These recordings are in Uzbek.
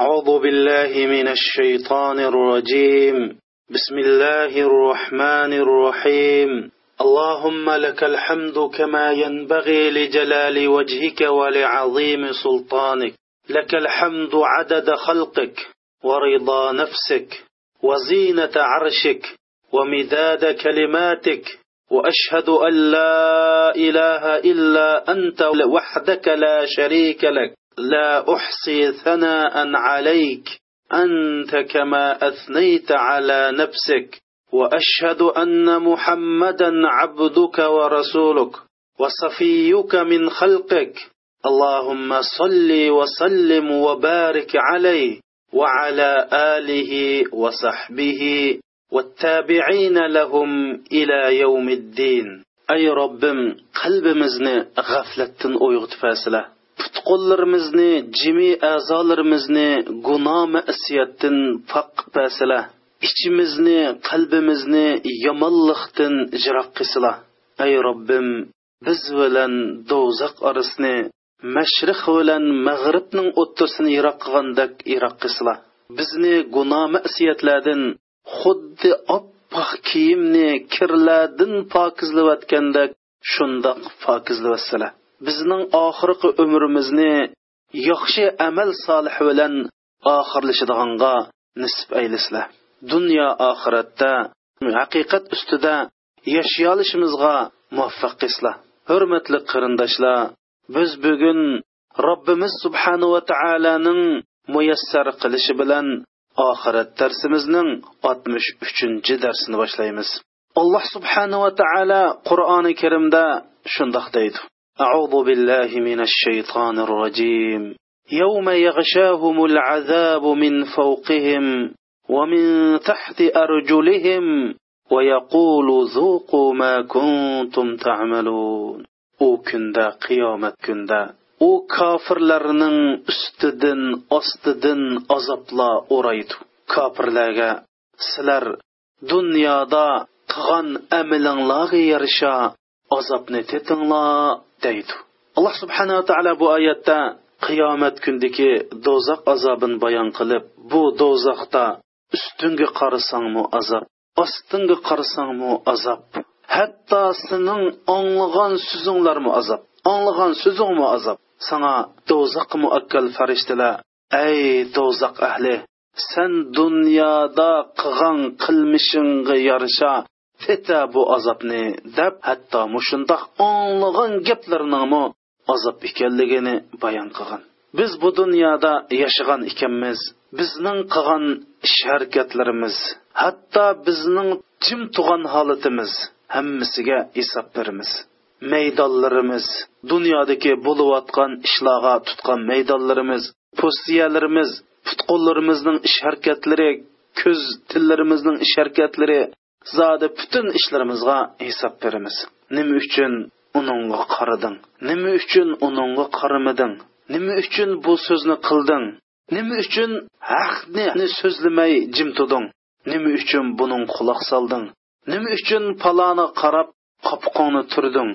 أعوذ بالله من الشيطان الرجيم. بسم الله الرحمن الرحيم. اللهم لك الحمد كما ينبغي لجلال وجهك ولعظيم سلطانك. لك الحمد عدد خلقك ورضا نفسك وزينة عرشك ومداد كلماتك. وأشهد أن لا إله إلا أنت وحدك لا شريك لك. لا أحصي ثناء عليك. أنت كما أثنيت على نفسك. وأشهد أن محمدا عبدك ورسولك. وصفيك من خلقك. اللهم صل وسلم وبارك عليه. وعلى آله وصحبه. والتابعين لهم إلى يوم الدين. أي ربم قلبimizni g'aflatdan uyg'otfasila putqullarimizni jimi a'zolarimizni gunoh ma'siyatdan faq pasila ichimizni qalbimizni yomonlikdan jiroq qilsila ey robbim biz bilan do'zax orasini mashriq bilan mag'ribning o'ttisini yiroq qilgandek yiroq qilsila bizni gunoh ma'siyatlardan xuddi oppoq kiyimni kirlardan pokizlayotgandek shundoq pokizlayvatsizlar bizning oxirgi umrimizni yaxshi amal solih bilan oxirlashadiganға nisb aylasizlar. Dunyo oxiratda haqiqat ustida yashayolishimizga muvaffaq qilsizlar hurmatli qarindoshlar biz bugun robbimiz subhanava taoloning muyassar qilishi bilan oxirat darsimizning 63 darsini boshlaymiz. Alloh subhanava taolo qur'oni karimda shundoq deydi. أعوذ بالله من الشيطان الرجيم. يوم يغشاهم العذاب من فوقهم ومن تحت أرجلهم ويقول ذوقوا ما كنتم تعملون. أو كندا قيامت كندا أو كافر لرنن استدن استدن ازبلا اوريتو كافرلاغا سلر دنيا دا تغن املن لاغي يرشا azobni tetinglar deydi. Alloh subhanava taolo bu oyatda qiyomat kundagi do'zax azobini bayon qilib bu do'zaxda ustunga qarasangmi azob ostinga qarasangmi azob hatto sening anglagan so'zinglarmi azob anglagan so'zingmi azob sana do'zax muakkal farishtalar ey do'zax ahli sen dunyoda qilgan qilmishingga yarasha teta bu azobni deb hatto mushundoq anglagan gaplarningmi azob ekanligini bayon qilgan biz bu dunyoda yashagan ekanmiz. Bizning qilgan ish harakatlarimiz hatto bizning jim tug'an holatimiz hammasiga hisob beramiz maydonlarimiz dunyodagi bo'layotgan ishlarga tutgan maydonlarimiz postiyalarimiz putqo'llarimizning ish harakatlari ko'z tillarimizning ish harakatlari zodi butun ishlarimizga hisob beramiz nima uchun uningga qarading nima uchun uningga qaramading nima uchun bu so'zni qilding nima uchun haqni so'zlamay jim turding nima uchun buning quloq solding nima uchun paloni qarab qopqonni turding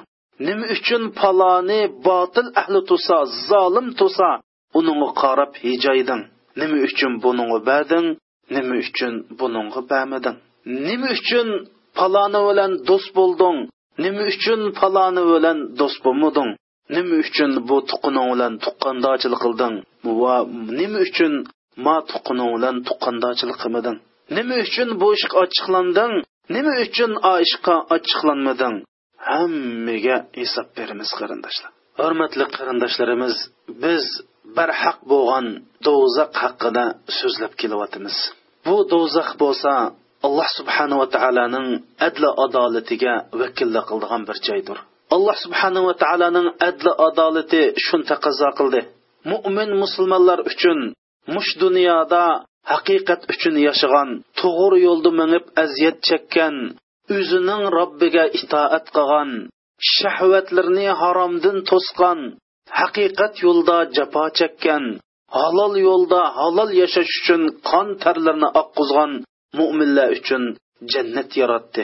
nima uchun paloni botil ahli tusa zolim tusa uningga qarab hijoyding nima uchun buningga bading nima uchun buningga bamading nima uchun paloni bilan do'st bo'lding? Nima uchun paloni bilan do'st bo'lmading? Nima uchun bu tuqining bilan tuqqandochilik qilding? Va nima uchun ma tuqining bilan tuqqandochilik qilmading? Nima uchun bu ishga ochiqlanding? Nima uchun a ishqa ochiqlanmading? Hammaga hisob beramiz qarindoshlar. Hurmatli qarindoshlarimiz biz barhaq bo'lgan do'zax haqida so'zlab kelyapmiz. Bu do'zax bo'lsa alloh subhanava taoloning adli adolatiga vakilla qildigan bir joydir. Alloh subhanava taoloning adli adolati shun taqozo qildi. Mo'min musulmonlar uchun mush dunyoda haqiqat uchun yashagan to'g'ri yo'lda minib aziyat chekkan o'zining robbiga itoat qilgan shahvatlarni haromdan to'sgan haqiqat yo'lda jafo chekkan halol yo'lda halol yashash uchun qon tarlarini oqqizgan mo'minlar uchun jannat yaratdi.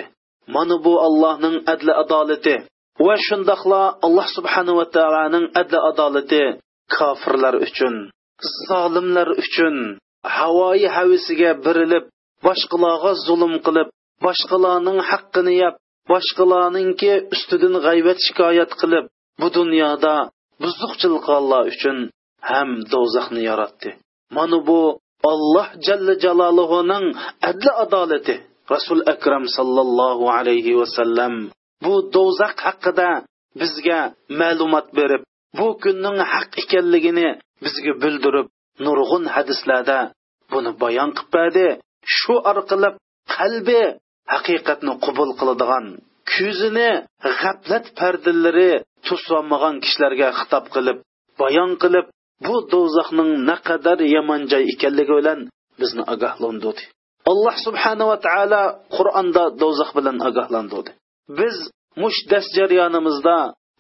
Mana bu allohning adli adolati va shundoqla alloh subhanava taoloning adli adolati kofirlar uchun zolimlar uchun havoyi havisiga birilib boshqalarga zulm qilib boshqalarning haqqini yeb boshqalarningki ustidan g'aybat shikoyat qilib bu dunyoda buzuqchilik qilganlar uchun ham do'zaxni yaratdi. Mana bu alloh jalla jaloluhuning adli adolati rasul akram sallallohu alayhi vasallam bu do'zax haqida bizga ma'lumot berib bu kunning haq ekanligini bizga bildirib nurg'un hadislarda buni bayon qilib berdi. Shu orqali qalbi haqiqatni qubul qiladigan ko'zini g'aflat pardalari to'solmagan kishilarga xitob qilib bayon qilib bu do'zaxning naqadar yomon joy ekanligi bilan bizni ogohlantirdi. Alloh subhanava taolo qur'onda do'zax bilan ogohlantirdi. Biz mush dars jarayonimizda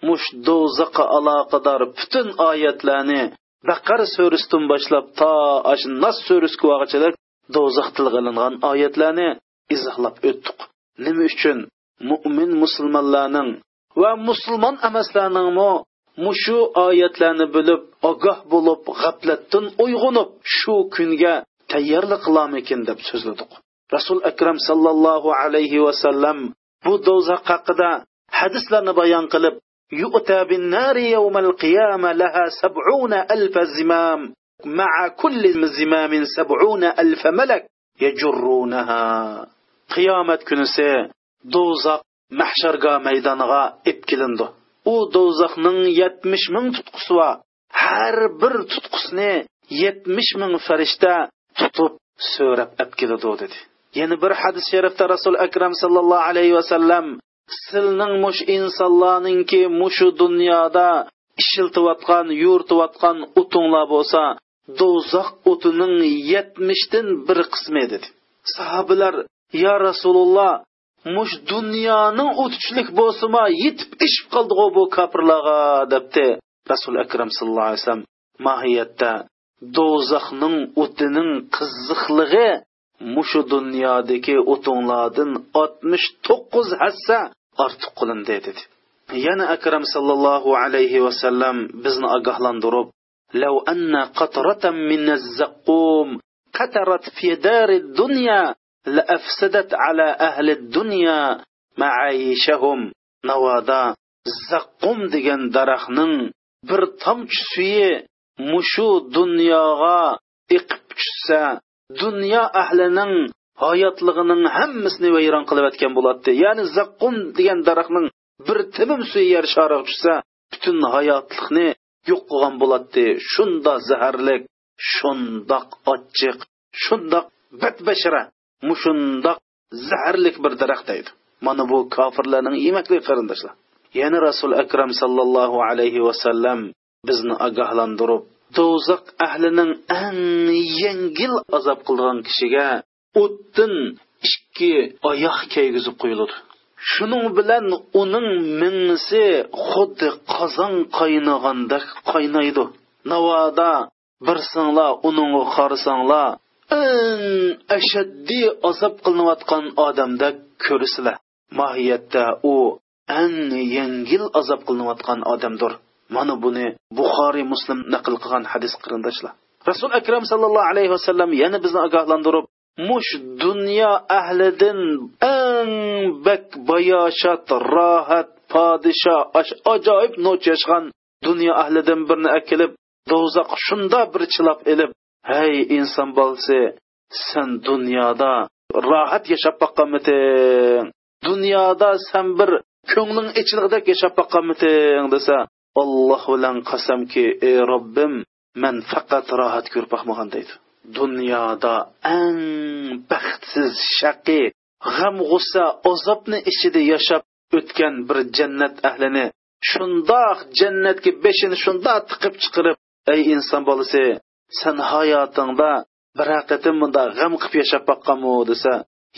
mush do'zaxqa aloqador butun oyatlarni baqar surasidan boshlab to nas surasigacha do'zax tilga ilingan oyatlarni izohlab o'tdik. Nima uchun mo'min musulmonlarning va musulmon emaslarningmi mushu oyatlarni bilib ogoh bo'lib g'aflatdan uyg'onib shu kunga tayyorlik qilamikin deb so'zladik rasul akram sallallohu alayhi vasallam bu do'zax haqida hadislarni bayon qilib يؤتى بالنار يوم القيامة لها سبعون ألف زمام مع كل زمام سبعون ألف ملك يجرونها قيامة كنسي دوزاق mahsharga maydoniga ep kelindi u do'zaxning yetmish ming tutqusi bor har bir tutqusini yetmish ming farishta tutib so'rab ap keladi dedi. Yana bir hadis sharifda rasul akram sallallohu alayhi vasallam silning mush insonlarningki mushu dunyoda ishiltiyotgan yuritiyotgan o'tinglar bo'lsa do'zax o'tining yetmishdan bir qismi dedi. Sahobalar yo rasululloh mush dunyoning o'tishlik bo'lsima yetib ishib qoldi bu kofirlarga debdi rasul akram sallallohu alayhi vasallam mohiyatda do'zaxning o'tining qiziqligi mushu dunyodagi o'tinglardan oltmish to'qqiz hassa ortiq qilindi dedi yana akram sallallohu alayhi vasallam bizni ogohlantirib لو أن قطرة من الزقوم قطرت في دار الدنيا لأفسدت على أهل الدنيا معايشهم نوادا زقوم degan daraxtning bir tomchi suyi mushu dunyoga iqib tushsa dunyo ahlining hayotligining hammasini vayron qilayotgan bo'ladi ya'ni zaqqum degan daraxtning bir timim suyi yer shariga tushsa butun hayotlikni yo'q qilgan bo'ladi shunda zaharlik shundoq ochiq shundoq badbashara mushundoq zaharlik bir daraxt deydi mana bu kofirlarning yemakli qarindoshlar. Yana rasul akram sallallohu alayhi vasallam bizni ogohlantirib do'zax ahlining eng yengil azob qilgan kishiga o'tdin ikki oyoq kaygizib qo'yiladi shuning bilan uning mingisi xuddi qozon qaynagandek qaynaydi. Navoda birsinglar uning qarasanglar eng ashaddiy azob qilinayotgan odamda ko'rsizlar mohiyatda u eng yengil azob qilinayotgan odamdir. Mana buni buxoriy muslim naql qilgan hadis qarindoshlar. Rasul akram sallallohu alayhi vasallam yana bizni ogohlantirib mush dunyo ahlidan eng bak bayoshat rohat podsho ajoyib noch yashgan dunyo ahlidan birini akilib do'zax shunda bir chilab ilib hey inson bolasi sen dunyoda rohat yashab boqqanmiding dunyoda sen bir ko'ngling ichlig'idek yashab boqqanmiding desa olloh bilan qasamki ey robbim man faqat rohat ko'rib boqmagan deydi. Dunyoda eng baxtsiz shaqi g'am g'ussa azobni ichida yashab o'tgan bir jannat ahlini shundoq jannatga beshini shundoq tiqib chiqirib ey inson bolasi sen hayotingda bir haqiqatin bunda g'am qilib yashab boqqanmi desa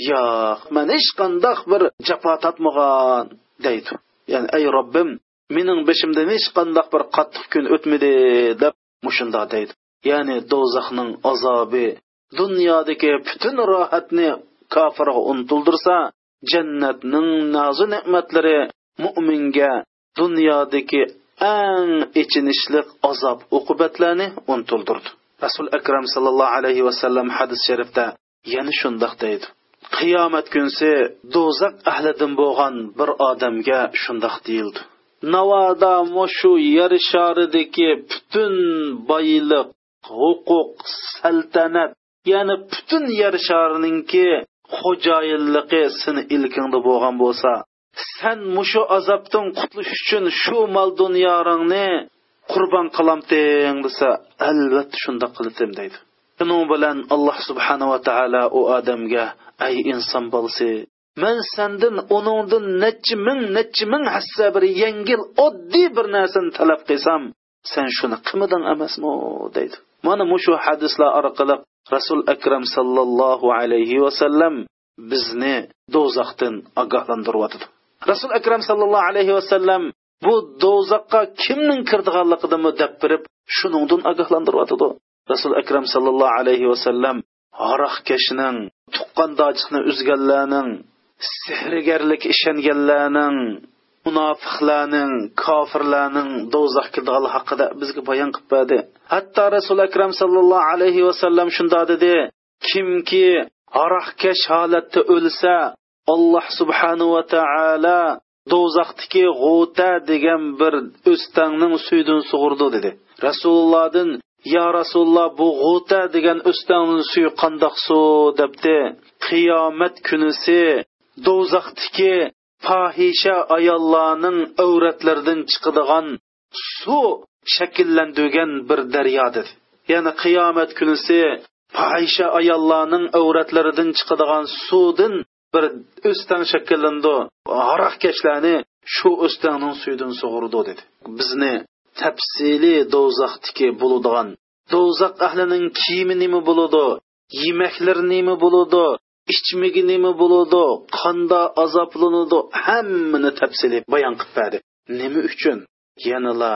yo'q man hech qandoq bir jafo tatmagan deydi. Ya'ni ey robbim mening beshimdan hech qandoq bir qattiq kun o'tmadi deb mushunda deydi. Ya'ni do'zaxning azobi dunyodagi butun rohatni kofirga unutildirsa jannatning nozi ne'matlari mo'minga dunyodagi eng ichinishliq azob uqubatlarni unutildirdi rasul akram sallallohu alayhi vasallam hadis sharifda yana shundoq deydi. Qiyomat kunsi do'zax ahlidan bo'lgan bir odamga shundoq deyildi. Navoda mushu yer sharidagi butun boylik huquq saltanat ya'ni butun yer sharininki xo'jayinligi seni ilkingda bo'lgan bo'lsa sen mushu azobdan qutulish uchun shu mol dunyoringni qurbon qilamding desa albatta shundoq qildim deydi. Shuning bilan alloh subhanava taolo u odamga ay inson bolasi man sandan uningdan necha ming necha ming hassa bir yengil oddiy bir narsani talab qilsam sen shuni qilmading emasmi? deydi. Mana mushu hadislar orqali rasul akram sallallohu alayhi vasallam bizni do'zaxdan ogohlantiryotidi rasul akram sallallohu alayhi vasallam bu do'zaxqa kimning kirdiganligini deb birib shuningdan ogohlantiryotidi rasul akram sallallohu alayhi vasallam aroqkashning tuqqandochiqni uzganlarning sehrgarlik ishonganlarning munofiqlarning kofirlarning do'zax kirdigan haqida bizga bayon qilib berdi. Hatto rasul akram sallallohu alayhi vasallam shunda dedi kimki aroqkash holatda o'lsa alloh subhanahu va taolo do'zaxdagi g'uta degan bir o'stangning suydan sug'urdi dedi. Rasulullohdan yo rasululloh bu g'uta degan o'stangning suyi qandoq suv? debdi. Qiyomat kunisi do'zaxdagi fohisha ayollarning avratlaridan chiqadigan suv shakllantirgan bir daryodir ya'ni qiyomat kunisi fohisha ayollarning avratlaridan chiqadigan suvdan bir o'stan shakllandi haroqkashlarni shu o'stanning suyidan sug'urdi dedi. Bizni tafsili do'zaxdiki bo'ladigan do'zax ahlining kiyimi nima bo'ladi yemaklar nima bo'ladi ichmigi nima bo'ladi qanda azoblanadi hammani tafsili bayon qilib berdi. Nima uchun? Yanala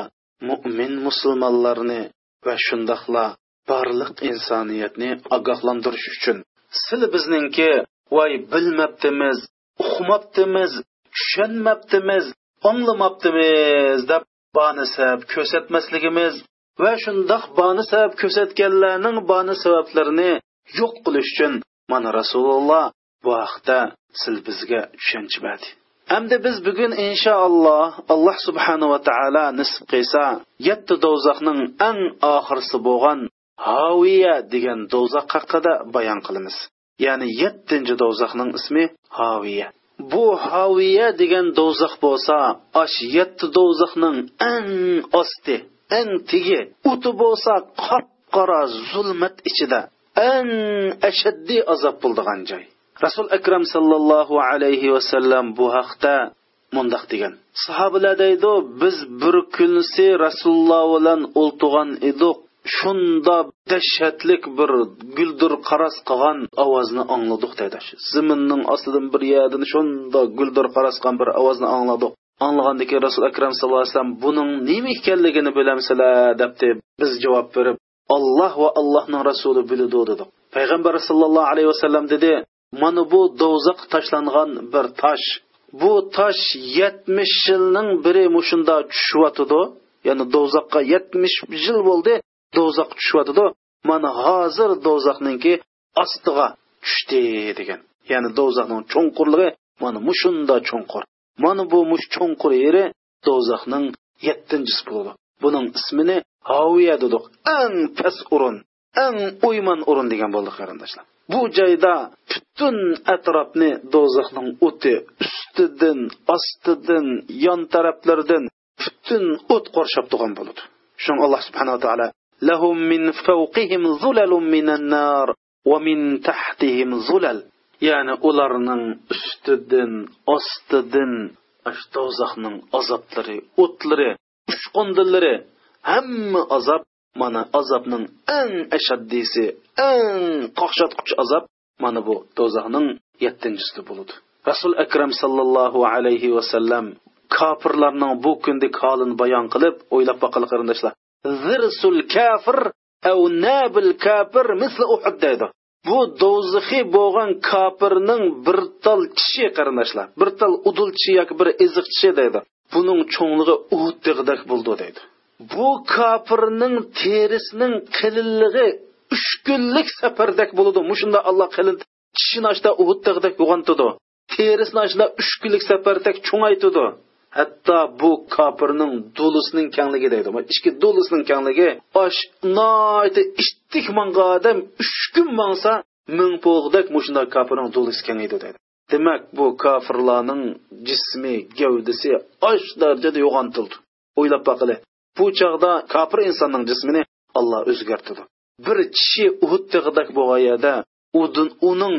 mo'min musulmonlarni va shundoqla barliq insoniyatni ogohlantirish uchun. Sil bizningki voy bilmabdimiz uqmabdimiz tushunmabdimiz anglamabdimiz deb bani sabab ko'rsatmasligimiz va shundoq bani sabab ko'rsatganlarning bani sabablarini yo'q qilish uchun mana rasululloh bu haqda siz bizga tushuncha berdi Әмді біз бүгін иншааллах Аллах субханала тағала нисб yetti do'zaxning eng oxirisi bo'lgan Haviya degan do'zax haqida bayon qilamiz. Ya'ni 7-chi do'zaxning ismi Haviya. Bu Haviya degan do'zax bo'lsa, ash 7 do'zaxning eng osti, eng tigi, uti bo'lsa qop-qora zulmat ichida eng ashaddiy azob bo'ldigan joy. rasul akram sallallohu alayhi vasallam bu haqda mundoq degan sahobalar deydi biz bir kunsi rasululloh bilan o'ltirgan edik shunda dahshatlik bir guldir qaras qilgan ovozni angladik deydi ziminning ostidan bir yerdan shunda guldir qaras qilgan bir ovozni angladik anglagandan keyin rasul akram sallallohu alayhi vasallam buning nima ekanligini bilamsizlar debdi biz javob berib olloh va allohning rasuli biladi dedik payg'ambar sallallohu alayhi vasallam dedi mana bu do'zax tashlangan bir tosh bu tosh yetmish yilning biri mushunda tushyotidi ya'ni do'zaxqa yetmish yil bo'ldi. Do'zaxga tushyotidi mana hozir do'zaxninki ostiga tushdi degan. Ya'ni do'zaxning cho'nqurligi mana mushunda cho'nqur. Mana bu mush cho'nqur yeri do'zaxning yettinchisi bo'ladi. Buning ismini haviya dedik. Eng past o'rin eng o'yman o'rin degan bo'ldi qarindoshlar. Bu joyda butun atrofni do'zaxning o'ti ustidan ostidan yon taraflardan butun o't qorshab turgan bo'ladi. Shuning alloh subhanava taolo lahum min fawqihim zulalun minan nar va min tahtihim zulal ya'ni ularning ustidan ostidan do'zaxning azoblari o'tlari uchqundillari hamma azob mana azobning eng ashaddiysi eng qoqshatquchi azob mana bu do'zaxning yettinchisi bo'ladi. Rasul akram sallallohu alayhi vasallam kofirlarning bu kundek holini bayon qilib o'ylab boqili qarindoshlar zirsul kafir av nabil kafir misli uhud deydi. Bu do'zaxiy bo'lgan kofirning bir tal kishi qarindoshlar bir tal udulchi yoki bir iziqchi deydi. Buning cho'ngligi uhud deg'dak bo'ldi deydi. Bu kofirning terisining qilinlig'i uch kunlik safardek bo'ladi mushunda alloh qilin tishini ochda uhuddig'dek yo'g'ontidi terisini ochda uch kunlik safardek cho'ngaytidi hatto bu kofirning do'lisining kangligi deydi. Ichki do'lisining kangligi osh noiti ishtik manga odam uch kun mansa ming po'g'dak mushunda kofirning do'lisi kengaydi deydi. Demak bu kofirlarning jismi gavdisi osh darajada yo'g'ontildi. O'ylab baqili bu chog'da kofir insonning jismini olloh o'zgartirdi. Bir kishi uhud tig'idak bo'lg'ayada uning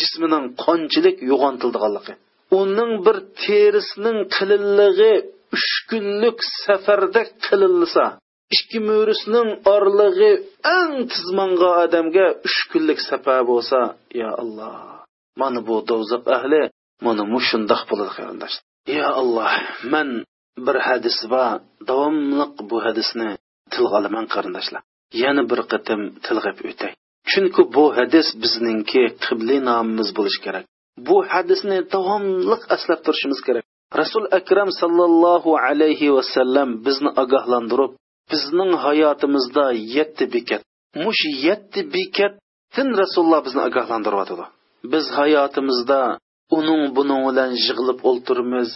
jismining qonchilik yo'g'ontildiganligi. Uning bir terisining qilinlig'i uch kunlik safarda qilinsa ikki mo'risining orlig'i eng tizmonga odamga uch kunlik safar bo'lsa ya alloh mana bu do'zax ahli mana mushundoq bo'ladi qarindoshlar ya alloh man bir hadis va davomliq bu hadisni tilga olaman qarindoshlar. Yana bir qatim tilg'ab o'tay. Chunki bu hadis bizningki qibli nomimiz bo'lishi kerak. Bu hadisni davomliq aslab turishimiz kerak. Rasul akram sallallohu alayhi vasallam bizni ogohlantirib bizning hayotimizda yetti bekat mush yetti bekatdan rasululloh bizni ogohlantiryotidi biz hayotimizda uning buning bilan yig'ilib o'ltirmiz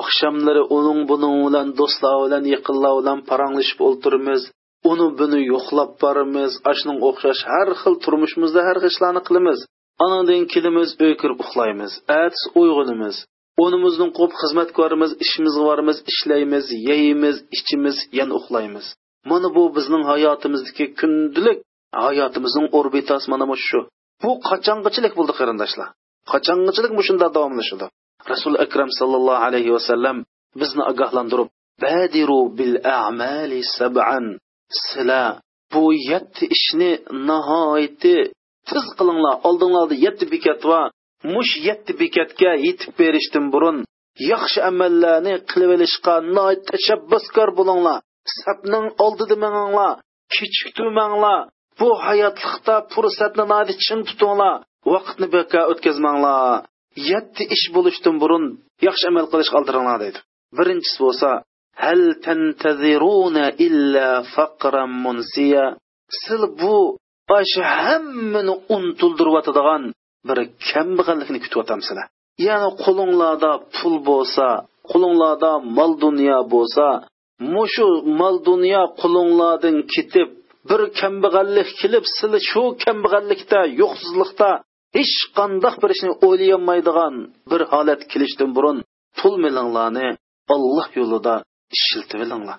oqshomlari uning buning bilan do'stlar bilan yaqinlar bilan paranglashib o'ltirmiz uni buni yo'qlab boramiz ashning o'xshash har xil turmushimizda har xil ishlarni qilamiz. Anandan kelimiz o'kirib uxlaymiz ats uyg'onamiz o'nimizdan qo'p xizmatkorimiz ishimizga boramiz ishlaymiz yeymiz ichimiz yana uxlaymiz mana bu bizning hayotimizdagi kundalik hayotimizning orbitasi mana shu bu qachongachilik bo'ldi qarindoshlar qachongachilik shunda davomlashadi rasul akram sallallohu alayhi vasallam bizni ogohlantirib badiru bil a'mali sab'an sizlar bu yetti ishni nihoyatda tiz qilinglar oldinglarda yetti bekat va mush yetti bekatga yetib berishdan burun yaxshi amallarni qilib olishga tashabbuskor bo'linglar. Sapning oldida manglar kechiktirmanglar bu hayotlikda fursatni chin tutinglar vaqtni bekor o'tkazmanglar. Yetti ish bo'lishdan burun yaxshi amal qilishga oldiringlar deydi. Birinchisi bo'lsa hal tantaziruna illa faqran munsiya. Sil bu shu hammani unutildiryotadigan bir kambag'allikni kutyapsizlar ya'ni qo'linglarda pul bo'lsa qo'linglarda mol dunyo bo'lsa mushu mol dunyo qo'linglardan ketib bir kambag'allik kelib sizlar shu kambag'allikda yo'qsizlikda hech qandoq bir ishni o'ylayolmaydigan bir holat kelishdan burun pul milinglarni olloh yo'lida ishiltibilinglar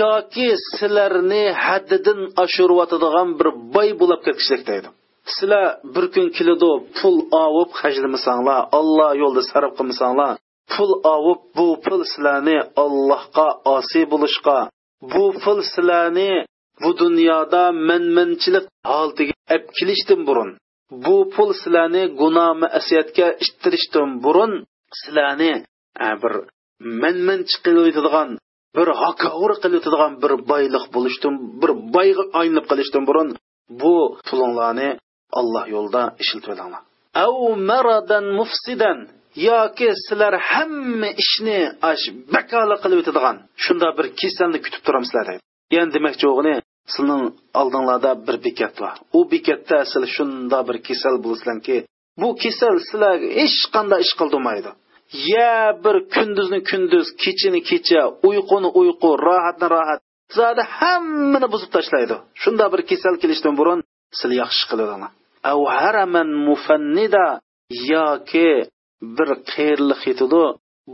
yoki sizlarni haddidan oshirayotadigan bir boy bo'lib ketishlik deydi. Sizlar bir kun keladi pul ovib hajlamasanglar olloh yo'lida sarf qilmasanglar pul ovib bu pul sizlarni allohga osiy bo'lishga bu pul sizlarni bu dunyoda manmanchilik holatiga olib kelishdan burun bu pul sizlarni gunoh masiyatga ittirishdan burun sizlarni bir manman qilayotadigan bir hakovur qilayotadigan bir boyliq bo'lishdan bir boyga aylanib qilishdan burun. Bu pulinglarni alloh yo'lida ishiltvelanglar av maradan mufsidan yoki sizlar hamma ishni ash bakola qilib o'tadigan shunda bir kasalni kutib turamsizlar deydi yani demakchi o'g'ini sizning oldinglarda bir bekat bor. U bekatda siz shunda bir kasal bo'lsizlarki bu kasal sizlarga hech qanday ish qildirmaydi. Ya bir kunduzni kunduz kechini kecha uyquni uyqu rohatni rohat. Zodi hammani buzib tashlaydi. Shunda bir kasal kelishdan burun sizlar yaxshi qilinglar av haraman mufannida yoki bir qeyriliq yetidi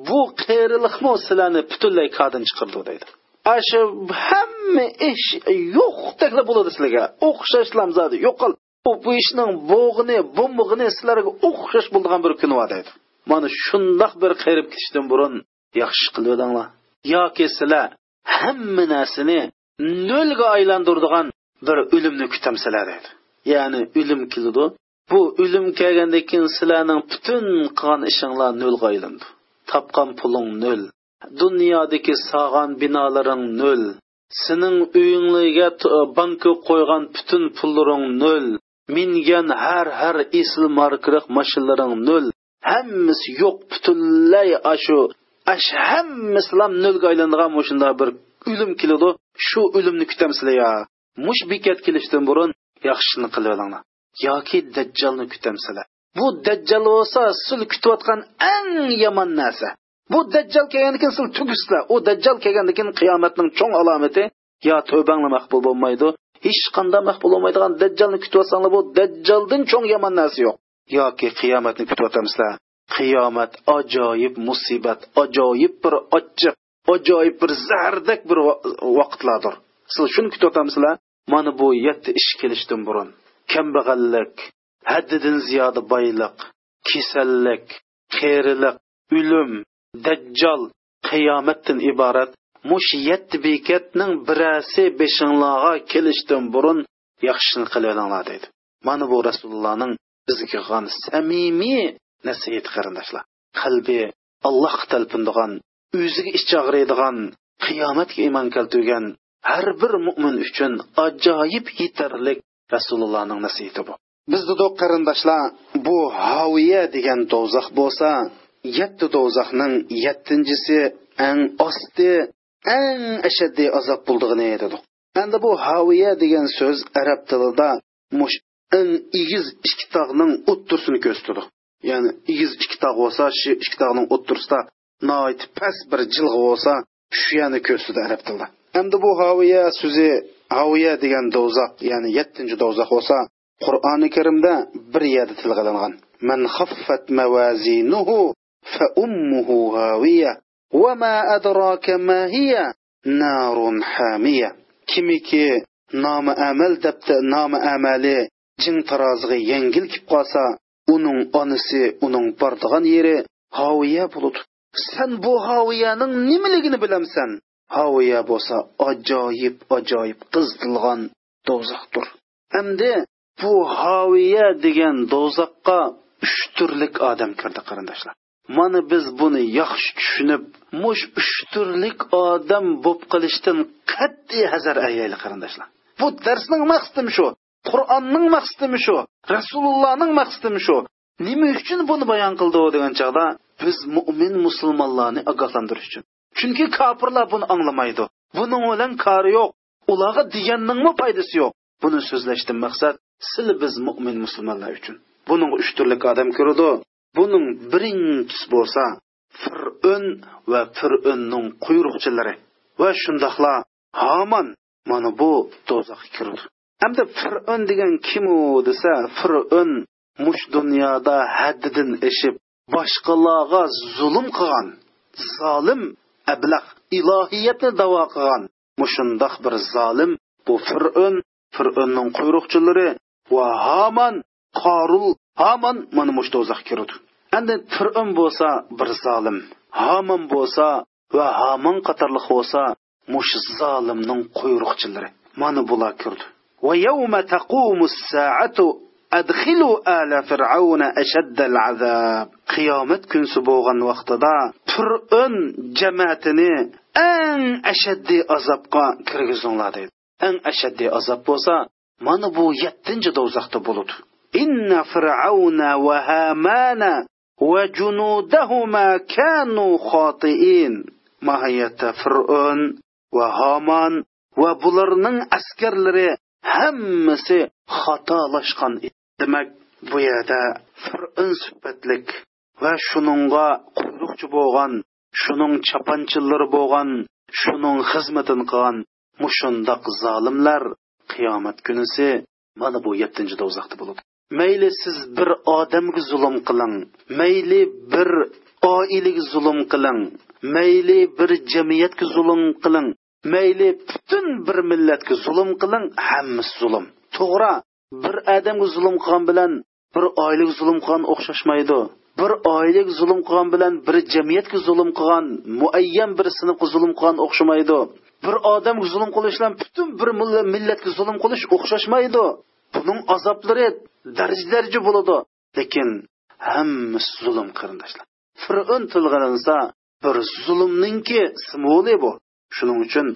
bu qeyriliqmi sizlarni butunlay kodin chiqirdi deydi. Shu hamma ish yo'qdek bo'ladi sizlarga o'xshashlam zodi yo'qol. Bu ishning bo'g'ini bo'mig'ini sizlarga o'xshash bo'ladigan bir kun bor deydi. Mana shundoq bir qayrib ketishdan burun yaxshi qilib o'dinglar yoki sizlar hamma narsani nolga aylantirdigan bir o'limni kutamsizlar dedi. Ya'ni o'lim keladi bu o'lim kelgandan keyin sizlarning butun qilgan ishinglar nolga aylandi. Topgan puling nol. Dunyodagi sog'an binolaring nol. Sening uyinglarga banka qo'ygan butun pullaring nol. Mingan har har esl markiriq mashinalaring nol. Hammasi yo'q butunlay shu ash hammasilam nolga aylanadigan shunday bir o'lim keladi. Shu o'limni kutamsizlar yo mush bekat kelishdan burun yaxshini qilib olinglar. Yoki dajjalni kutamsizlar bu dajjal bo'lsa sil kutayotgan eng yomon narsa. Bu dajjal kelgandan keyin sil tugisizlar u dajjal kelgandan keyin qiyomatning cho'ng alomati yo tavbanglar maqbul bo'lmaydi. Hech qanday maqbul bo'lmaydigan dajjalni kutyapsanglar bu dajjaldan cho'ng yomon narsa yo'q. Yoki qiyomatni kutyapsizlar qiyomat ajoyib musibat ajoyib bir ochiq ajoyib bir zardak bir vaqtlardir. Siz shuni kutyapsizlar mana bu yetti ish kelishdan burun. Kambag'allik haddidan ziyoda boylik kasallik qerilik o'lim dajjal qiyomatdan iborat mush yetti bekatning birasi beshinglarga kelishdan burun yaxshini qilinglar deydi. Mana bu rasulullohning bizga qilgan samimiy nasihat qarindoshlar. Qalbi allohga talpindigan o'ziga ich og'riydigan qiyomatga iymon keltirgan har bir mo'min uchun ajoyib yetarlik rasulullohning nasihati bu biz dedik qarindoshlar bu haviya degan do'zax bo'lsa yetti do'zaxning yettinchisi eng osti eng ashaddiy azob bo'ldig'ini dedik endi bu haviya degan so'z arab tilida mush igiz ikki tog'ning o'ttirsini ko'rsatadi ya'ni igiz ikki tog' bo'lsa shu ikki tog'ning o'ttirsida noit past bir jilg'a bo'lsa shu yani ko'rsatadi arab tilida endi bu haviya so'zi haviya degan do'zax ya'ni yettinchi do'zax bo'lsa qur'oni karimda bir yerda tilg'alangan man xaffat mawazinuhu fa ummuhu haviya va ma adraka ma hiya narun hamiya kimiki nomi amal debdi nomi amali chin taroziga yengil kelib qolsa uning onasi uning bordigan yeri hoviya bo'ludi sen bu hoviyaning nimaligini bilamsan? Hoviya bo'lsa ajoyib ajoyib qizilgan do'zaxdir. Endi bu hoviya degan do'zaxqa uch turlik odam kirdi qarindoshlar. Mana biz buni yaxshi tushunib mush uch turlik odam bo'lib qilishdan qat'iy hazar ayayli qarindoshlar. Bu darsning maqsadim shu. Qur'onning maqsadimi shu? Rasulullohning maqsadimi shu? Nima uchun buni bayon qildi degan chog'da biz mo'min musulmonlarni ogohlantirish uchun. Chunki kofirlar buni anglamaydi. Buning bilan kori yo'q. Ularga deganningmi foydasi yo'q? Buni so'zlashdan maqsad sil biz mo'min musulmonlar uchun. Buning uch turlik odam ko'rdi. Buning birinchisi bo'lsa fir'un va fir'unning quyruqchilari. Va shundoqla hamon mana bu do'zaxga kirdi hamda fir'un degan kim u desa fir'un mush dunyoda haddidan eshib boshqalarga zulm qilgan zolim ablaq ilohiyatni davo qilgan. Mushundoq bir zolim bu fir'un fir'unning quyruqchilari va haman qorul haman mana mush do'zax kirdi. Endi fir'un bo'lsa bir zolim haman bo'lsa va haman qatorliq bo'lsa mush zolimning quyruqchilari mana bular kirdi. ويوم تقوم الساعة أدخلوا آل فرعون أشد العذاب. قيامت كنسو بوغن وقتدا فرعون جماعتني أن أشد أزابقا كرغزونلا ديد. أن أشد أزاب بوسا. من بو يتنج دوزخت بولد إن فرعون وهامان وجنودهما كانوا خاطئين. ما هي فرعون وهامان وبلرنن أسكرلري hammasi xatolashgan demak bu yerda fir'in sifatlik va shuningga qulluqchi bo'lgan shuning chapanchillari bo'lgan shuning xizmatini qilgan mushundoq zolimlar qiyomat kunisi mana bu yettinchi do'zaxda bo'ladi mayli siz bir odamga zulm qiling. Mayli bir oilaga zulm qiling. Mayli bir jamiyatga zulm qiling. Mayli butun bir millatga zulm qiling hammasi zulm. To'g'ri bir odamga zulm qilgan bilan bir oylik zulm qilgan o'xshashmaydi. Bir oylik zulm qilgan bilan bir jamiyatga zulm qilgan muayyan bir sinfga zulm qilgan o'xshamaydi. Bir odamga zulm qilish bilan butun bir millatga zulm qilish o'xshashmaydi. Buning azoblari daraja daraja bo'ladi. Lekin hammasi zulm qarindoshlar. Fir'un tilg'aninsa bir zulmninki simvoli bu. Shuning uchun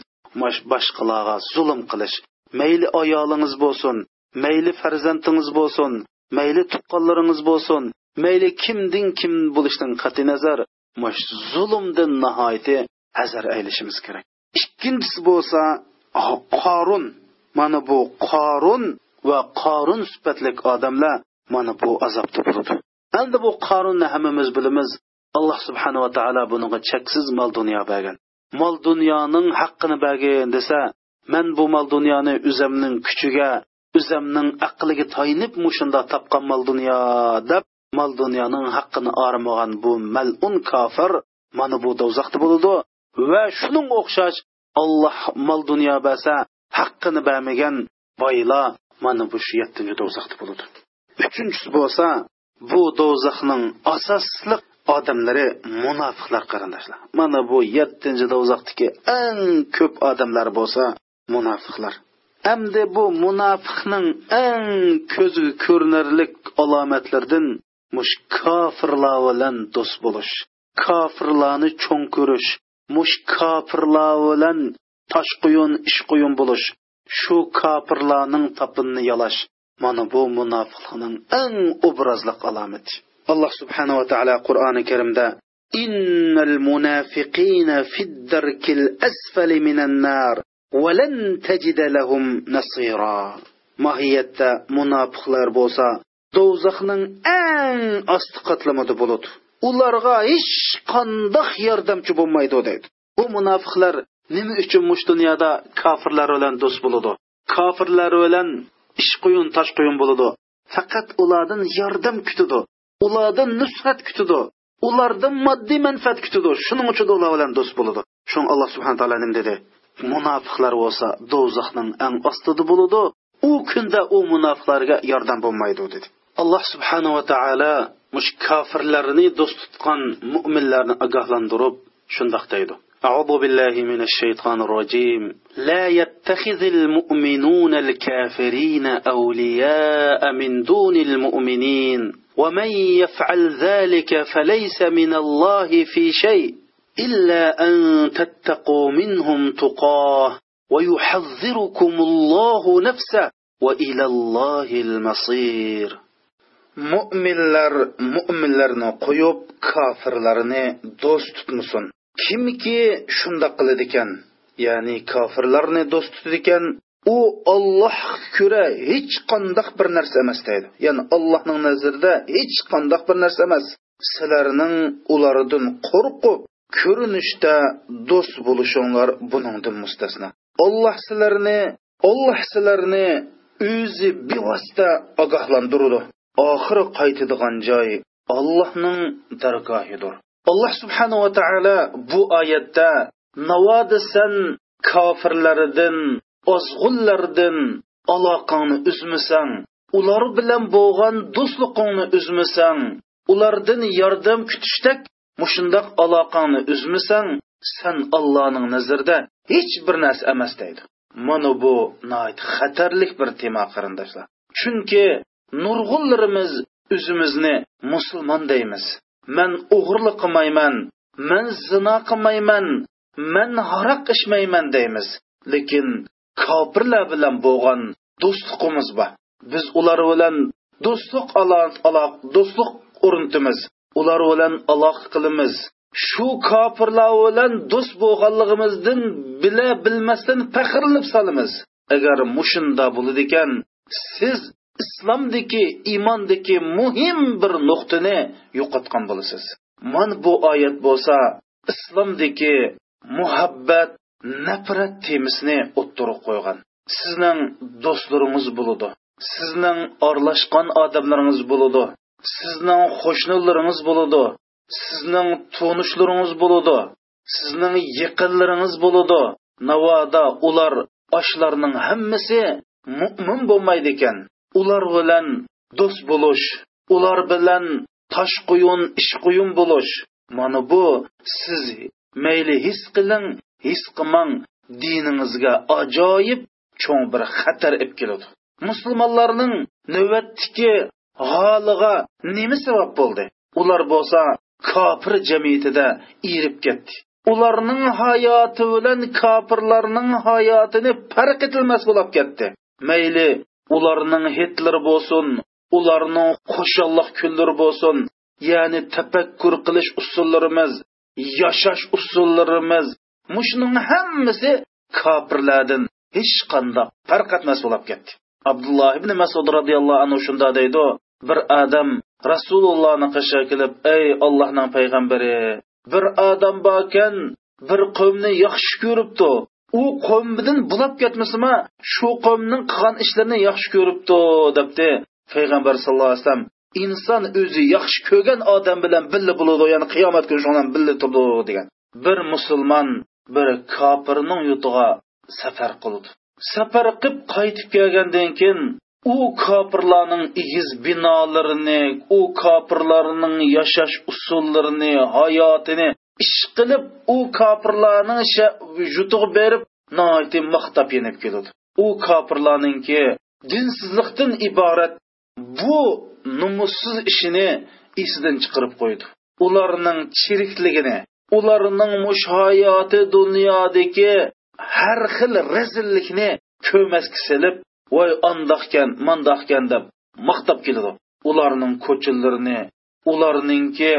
boshqalarga zulm qilish mayli ayolingiz bo'lsin mayli farzandingiz bo'lsin mayli tuqqanlaringiz bo'lsin mayli kimdin kim bo'lishidan qat'iy nazar mush zulmdan nihoyatda azar aylishimiz kerak. Ikkinchisi bo'lsa qorun mana bu qorun va qorun sifatlik odamlar mana bu azobda bo'ladi. Endi bu qorunni hammamiz bilamiz. Alloh subhanava taolo buniga cheksiz mol dunyo bergan. Mol dunyoning haqqini bergin desa man bu mol dunyoni o'zimning kuchiga o'zimning aqliga toyinib mushunda topgan mol dunyo deb mol dunyoning haqqini ormagan bu malun kofir mana bu do'zaxda bo'ladi va shuning o'xshash olloh mol dunyo bersa haqqini bermagan boylar mana bu shu yettinchi do'zaxda bo'ladi uchinchisi bo'lsa bu do'zaxning asosli odamlari munofiqlar qarindoshlar. Mana bu yettinchi do'zaxdagi eng ko'p odamlar bo'lsa munofiqlar. Hamda bu munofiqning eng ko'zga ko'rinarlik alomatlardan mush kofirlar bilan do'st bo'lish kofirlarni cho'ng ko'rish mush kofirlar bilan tosh quyun ish quyun bo'lish shu kofirlarning topinni yalash mana bu munofiqning eng obrazli alomati alloh subhanava taolo qur'oni karimda إن المنافقين في الدرك الأسفل من النار ولن تجد لهم نصيرا mohiyatda munofiqlar bo'lsa do'zaxning eng osti qatlamida bo'ladi ularga hech qandoq yordamchi bo'lmaydi deydi bu munofiqlar nima uchun mush dunyoda kofirlar bilan do'st bo'ladi kofirlar bilan ish quyun tosh quyun bo'ladi faqat ulardan yordam kutadi ulardan nusrat kutadi ulardan moddiy manfaat kutadi shuning uchun ular bilan do'st bo'ladi shun alloh subhana taolo nima dedi munofiqlar bo'lsa do'zaxning eng ostida bo'ladi u kunda u munofiqlarga yordam bo'lmaydi dedi alloh subhanava taolo mush kofirlarni do'st tutgan mo'minlarni ogohlantirib shundoq deydi أعوذ بالله من الشيطان الرجيم لا يتخذ المؤمنون الكافرين أولياء من دون المؤمنين ومن يفعل ذلك فليس من الله في شيء إلا أن تتقوا منهم تقاه ويحذركم الله نفسه وإلى الله المصير mo'minlar mo'minlarni qo'yib kofirlarni do'st tutmasin kimki shundoq qiladi ekan ya'ni kofirlarni do'st tutadi ekan u olloh ko'ra hech qandoq bir narsa emas deydi. Ya'ni allohning nazarida hech qandoq bir narsa emas. Sizlarning ulardan qo'rqib ko'rinishda do'st bo'lishinglar buningdan mustasno. Olloh sizlarni olloh sizlarni o'zi bevosita ogohlantirdi. Oxiri qaytadigan joy allohning dargohidir. Alloh subhanava taolo bu oyatda navoda san kofirlaridan ozg'unlardan aloqangni uzmasang ular bilan bo'lgan do'stliqingni uzmasang ulardan yordam kutishdek mushundoq aloqangni uzmasang san allohning nazarida hech bir narsa emas deydi. Mana bu xatarlik bir tema qarindoshlar. Chunki nurg'unlarimiz o'zimizni musulmon deymiz. Man o'g'irlik qilmayman man zino qilmayman man haroq ichmayman deymiz. Lekin kofirlar bilan bo'lgan do'stligimiz bor. Biz ular bilan do'stlik aloq do'stlik o'rnatimiz ular bilan aloqa qilamiz. Shu kofirlar bilan do'st bo'lganligimizdan bila bilmasdan faxrlanib solamiz. Agar mushunda bo'ladi ekan siz islomdagi iymondagi muhim bir nuqtani yo'qotgan bo'lasiz. Man bu oyat bo'lsa islomdagi muhabbat nafrat temisini o'ttirib qo'ygan. Sizning do'stlaringiz bo'ladi. Sizning orlashgan odamlaringiz bo'ladi. Sizning qo'shnilaringiz bo'ladi. Sizning tonishlaringiz bo'ladi. Sizning yaqinlaringiz bo'ladi. Navoda ular oshlarning hammasi mo'min bo'lmaydi ekan. Ular bilan do'st bo'lish ular bilan tosh quyun ish quyun bo'lish. Mana bu siz mayli his qiling his qilmang diningizga ajoyib cho'ng bir xatar ib keladi. Musulmonlarning navbatdagi holiga nima sabab bo'ldi? Ular bo'lsa kofir jamiyatida erib ketdi. Ularning hayoti bilan kofirlarning hayotini farq etilmas bo'lib ketdi. Mayli ularning hitler bo'lsin ularning qo'shalloh kunlari bo'lsin ya'ni tafakkur qilish usullarimiz yashash usullarimiz mushuning hammasi kofirlardan hech qanday farq etmas bo'lib ketdi. Abdulloh ibn masud roziyallohu anhu shunda deydi bir odam rasulullohni qishiga kelib ey ollohning payg'ambari bir odam borkan bir qavmni yaxshi ko'ribdi. U qavmidan bulab ketmasimi shu qavmning qilgan ishlarini yaxshi ko'ribdi debdi payg'ambar sallallohu alayhi vasallam. Inson o'zi yaxshi ko'rgan odam bilan birga bo'ladi ya'ni qiyomat kuni bilan birga turdi degan. Bir musulmon bir kofirning yurtiga safar qildi. Safar qilib qaytib kelgandan keyin u kofirlarning igiz binolarini u kofirlarning yashash usullarini hayotini ish qilib u kofirlarning yutug'i berib maqtab yenib keladi u kofirlarningki dinsizlikdan iborat bu numussiz ishini esidan chiqarib qo'ydi. Ularning chirikligini ularning mush hayoti dunyodagi har xil razillikni ko'masga silib voy andoqkan mandoqkan deb maqtab keladi. Ularning ko'chalarini ularningki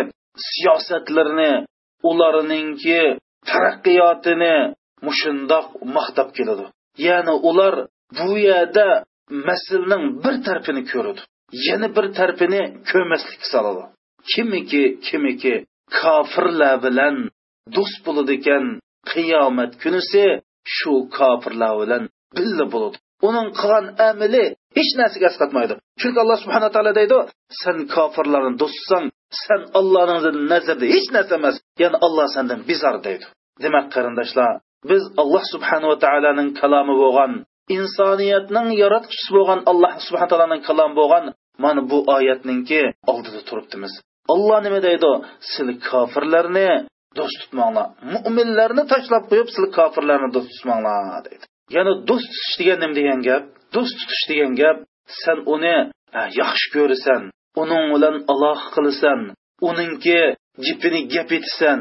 siyosatlarini ularningki taraqqiyotini mushundoq maqtab keladi. Ya'ni ular bu yerda masalning bir tarafini ko'radi yana bir tarafini ko'maslikka soladi. Kimiki kimiki kofirlar bilan do'st bo'ladi ekan qiyomat kunisi shu kofirlar bilan billa bo'ladi. Uning qilgan amali hech narsaga asqatmaydi. Chunki alloh subhana taolo deydi sen kofirlarni do'stsang sen allohning nazarida hech narsa emas ya'ni alloh sendan bezor deydi. Demak qarindoshlar biz alloh subhanava taoloning kalomi bo'lgan insoniyatning yaratqichisi bo'lgan alloh subhana taoloning kalomi bo'lgan mana bu oyatninki oldida turibdimiz. Olloh nima deydi? Siz kofirlarni do'st tutmanglar. Mo'minlarni tashlab qo'yib siz kofirlarni do'st tutmanglar deydi. Ya'ni do'st tutish degan nima degan gap do'st tutish degan gap sen uni e, yaxshi ko'rasan uning bilan aloqa qilasan uningki gipini gap etasan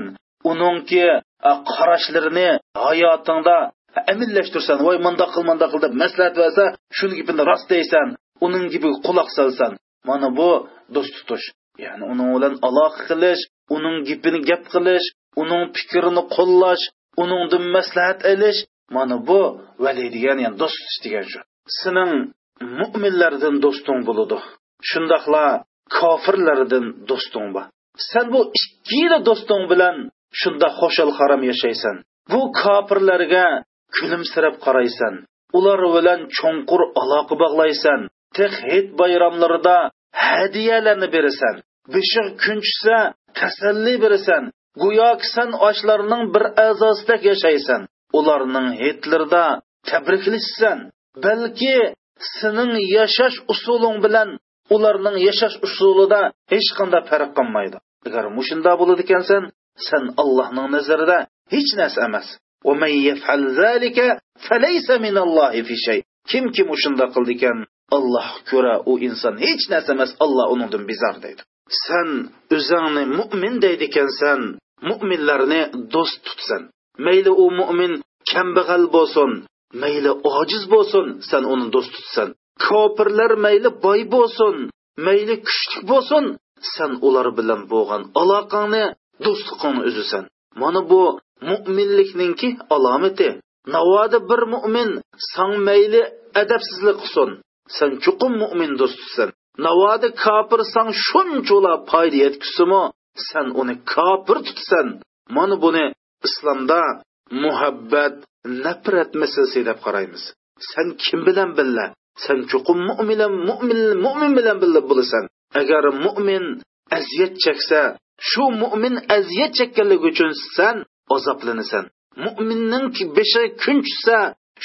uningki e, qarashlarini hayotingda e, amillashtirsan. Voy mundoq qil mundoq qil deb maslahat bersa shuni gapini rost deysan uning gibi quloq solsan. Mana bu do'st tutish. Ya'ni uning bilan aloqa qilish uning gapini gap qilish uning fikrini qo'llash uningdan maslahat olish mana bu vali degan ya'ni do'st tutish degan shu sening mo'minlardan do'sting bo'ladi shundoqla kofirlardan do'sting bor sen bu ikkiyla do'sting bilan shunda xo'shal harom yashaysan. Bu kofirlarga kulimsirab qaraysan. Ular bilan cho'nqur aloqa bog'laysan. Tiq hit bayramlarida hadiyalarni berasan. Beshig kunchsa tasalli berasan. Go'yoki san ochlarning bir a'zosidek yashaysan. Ularning hitlarida tabriklashsan balki sening yashash usuling bilan ularning yashash usulida hech qanday farq qilmaydi. Agar mushunda bo'ladi ekansan sen allohning nazarida hech narsa emas. Kimki mushunda qildi ekan alloh ko'ra u inson hech narsa emas alloh uningdan bezor deydi. Sen o'zingni mo'min deydi ekansan mo'minlarni do'st tutsan mayli u mo'min kambag'al bo'lsin mayli ojiz bo'lsin sen uni do'st tutsan kofirlar mayli boy bo'lsin mayli kuchli bo'lsin sen ular bilan bo'lgan aloqangni do'stliqingni uzasan. Mana bu mo'minlikninki alomati. Navoda bir mo'min san mayli adabsizlik qilsin. Sen chuqum mo'min do'st tutsan navoda kofir san shunchola foyda yetkazsimi sen uni kofir tutsan mana buni islomda muhabbat nafrat masalasi deb qaraymiz. Sen kim bilan billa sen chuqum mo'min mo'min mo'min bilan billa bo'lasan. Agar mo'min aziyat cheksa shu mo'min aziyat chekkanligi uchun sen azoblanasan. Mo'minning beshi kun tushsa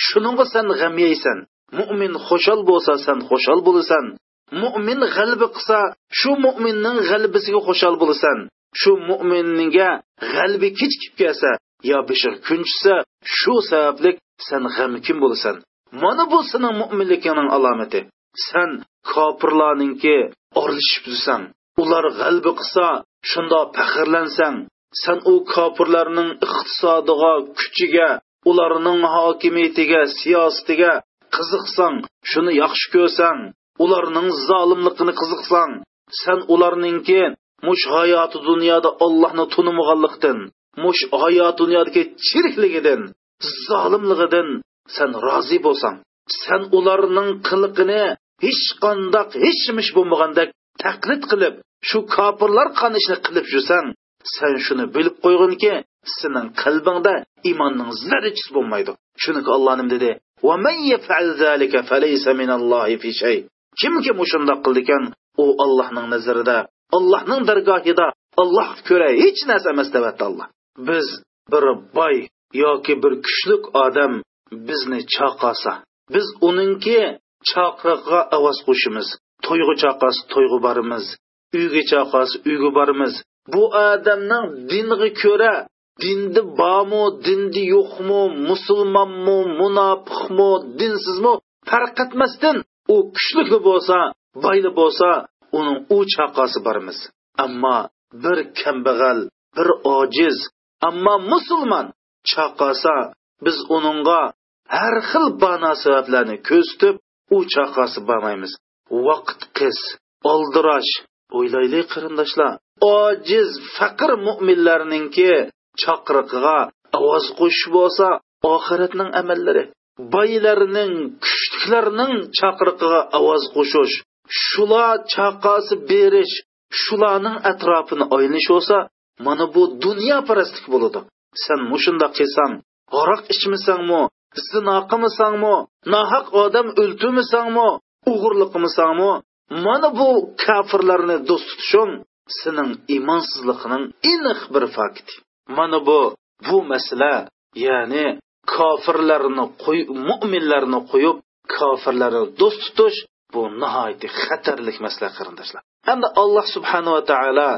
shuningga san g'am yeysan mo'min xushol bo'lsa san xushol bo'lasan. Mo'min g'alaba qilsa shu mo'minning g'alabasiga xushol bo'lasan. Shu mo'minga g'albi kechikib kelsa yo bishir kunchisa shu sababli san g'amkin bo'lasan. Mana bu sening mo'minligingning alomati. San kofirlarningki orlishib yursan. Ular g'albi qilsa shundoq faxrlansang. San u kofirlarning iqtisodiga kuchiga ularning hokimiyatiga siyosatiga qiziqsang shuni yaxshi ko'rsang ularning zolimligini qiziqsang san ularningki mush hayoti dunyoda ollohni tunimag'anlikdan mush hayot dunyodagi chirikligidan zolimligidan sen rozi bo'lsang sen ularning qiliqini hech qandoq hech nimish bo'lmagandek taqlid qilib shu kofirlar qanishni qilib yursang sen shuni bilib qo'yginki sening qalbingda imonning zarrachisi bo'lmaydi. Chunki olloh nim dedi kimki mushundoq qildi ekan u ollohning nazarida ollohning dargohida olloh ko'ra hech narsa emas deyapti olloh biz bir boy yoki bir kuchlik odam bizni chaqasa biz uningki chaqirig'iga ovoz qo'shimiz to'yg'i chaqasi to'yg'i borimiz uyga chaqasi uyga borimiz bu odamning dinga ko'ra dindi bormi dindi yo'qmi musulmonmi munofiqmi dinsizmi farq etmasdan u kuchli bo'lsa boyli bo'lsa uning u chaqasi bormiz. Ammo bir kambag'al bir ojiz ammo musulmon chaqasa biz uningga har xil bano sabablarni ko'zitib u chaqasi bormaymiz. Vaqt qis oldirash o'ylaylik qarindoshlar. Ojiz faqir mo'minlarninki chaqiriqiga ovoz qo'shish bo'lsa oxiratning amallari boylarning kuchliklarning chaqiriqiga ovoz qo'shish shular chaqasi berish shularning atrofini aylanish bo'lsa mana bu dunyo parastlik bo'ladi. Sen mushundoq qilsang aroq ichmasangmi zino qilmasangmi nohaq odam o'ltirmasangmi o'g'irlik qilmasangmi mana bu kofirlarni do'st tutishing sening iymonsizligining aniq bir fakti. Mana bu bu masala ya'ni kofirlarni qo'yib mo'minlarni qo'yib kofirlarni do'st tutish bu nihoyatda xatarlik masala qarindoshlar. Hamda alloh subhanava taolo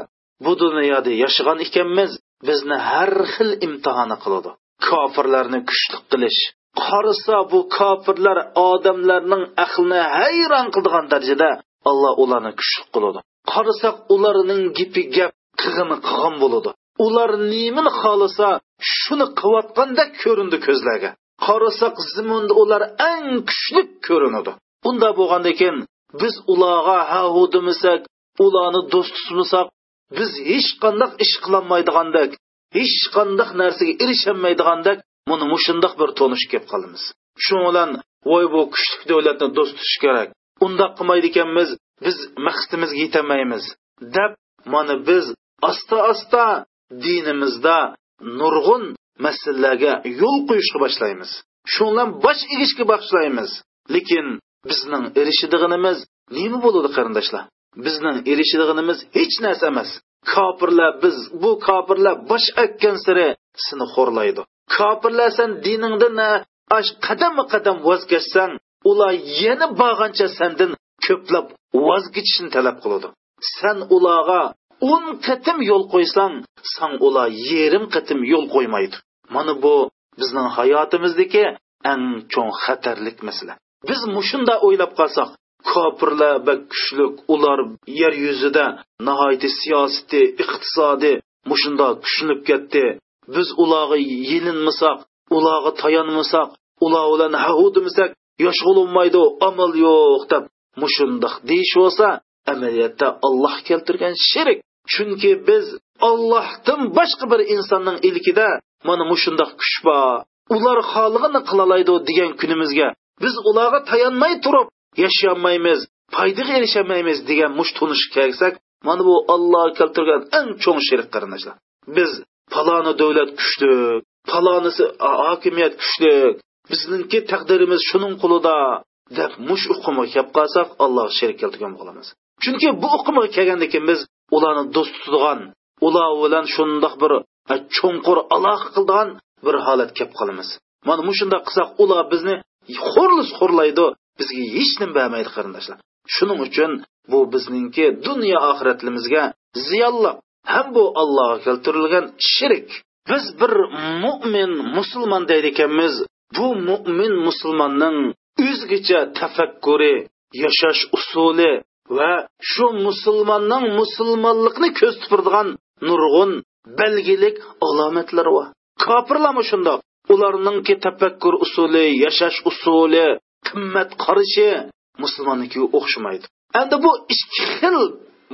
bu dunyoda yashagan ekanmiz bizni har xil imtihoni qiladi. Kofirlarni kuchli qilish qarasa bu kofirlar odamlarning aqlini hayron qildigan darajada alloh ularni kuchli qiladi. Qarasak ularning gipi gap qig'ini qig'in bo'ladi. Ular nimani xohlasa shuni qilayotgandek ko'rindi ko'zlarga. Qarasak zimunda ular eng kuchli ko'rinadi. Unda bo'lgandan keyin biz ularga hahu demasak ularni do'st tutmasak biz hech qandaq ish qilolmaydigandek hech qandaq narsaga erishaolmaydigandek buni mushundoq bir tonish kelib qolamiz. Shu bilan voy bu kuchli davlatni do'st tutish kerak. Undoq qilmaydi ekanmiz biz maqsadimizga yetolmaymiz deb mana biz asta asta dinimizda nurg'un masalalarga yo'l qo'yishga boshlaymiz. Shu bilan bosh egishga boshlaymiz. Lekin bizning erishadiganimiz nima bo'ladi qarindoshlar? Bizning erishadiganimiz hech narsa emas. Kofirlar biz bu kofirlar bosh akkan siri seni xo'rlaydi. Kofirlar san diningdan qadamma qadam voz kechsang ular yana borgancha sandan ko'plab voz kechishni talab qiladi. San ularga o'n qatim yo'l qo'ysang san ular yarim qatim yo'l qo'ymaydi. Mana bu bizning hayotimizdagi eng cho'ng xatarlik masala. Biz mushunda o'ylab qolsak kofirlar va kuchlik ular yer yuzida nihoyat siyosiy iqtisodiy mushunda kuchinib ketdi. Biz ularga yelinmasak ularga tayanmasak ular bilan hahu yoshg'ulunmaydi amal yo'q deb mushundoq deyish bo'lsa amaliyotda olloh keltirgan shirik chunki biz ollohdan boshqa bir insonning ilkida mana mushundoq kuch bor. Ular xohlig'ini qilolaydi degan kunimizga biz ularga tayanmay turib yashayolmaymiz foydaga erishamaymiz degan mush tunish kelsak mana bu olloh keltirgan eng cho'ng shirik qarindoshlar. Biz paloni davlat kuchli falonisi hokimiyat kuchli bizningki taqdirimiz shuning qo'lida deb mush uqumga kelib qolsak alloh sherik keltirgan bo'lamiz. Chunki bu uqumga kelgandan keyin biz ularni do'st tutadigan ular bilan shundoq bir e, cho'nqur aloqa qiladigan bir holat kelib qolamiz. Mana mushundoq qilsak ular bizni xo'rlis xo'rlaydi bizga hech nima bermaydi qarindoshlar. Shuning uchun bu bizningki dunyo oxiratimizga ziyonli ham bu allohga keltirilgan shirik biz bir mo'min musulmon deydi ekanmiz bu mo'min musulmonning o'zgacha tafakkuri yashash usuli va shu musulmonning musulmonlikni ko'z tupirdigan nurg'un belgilik alomatlari bor kofirlarmi shundoq? Ularningki tafakkur usuli yashash usuli qimmat qarashi musulmonnikiga o'xshamaydi. Endi bu ikki xil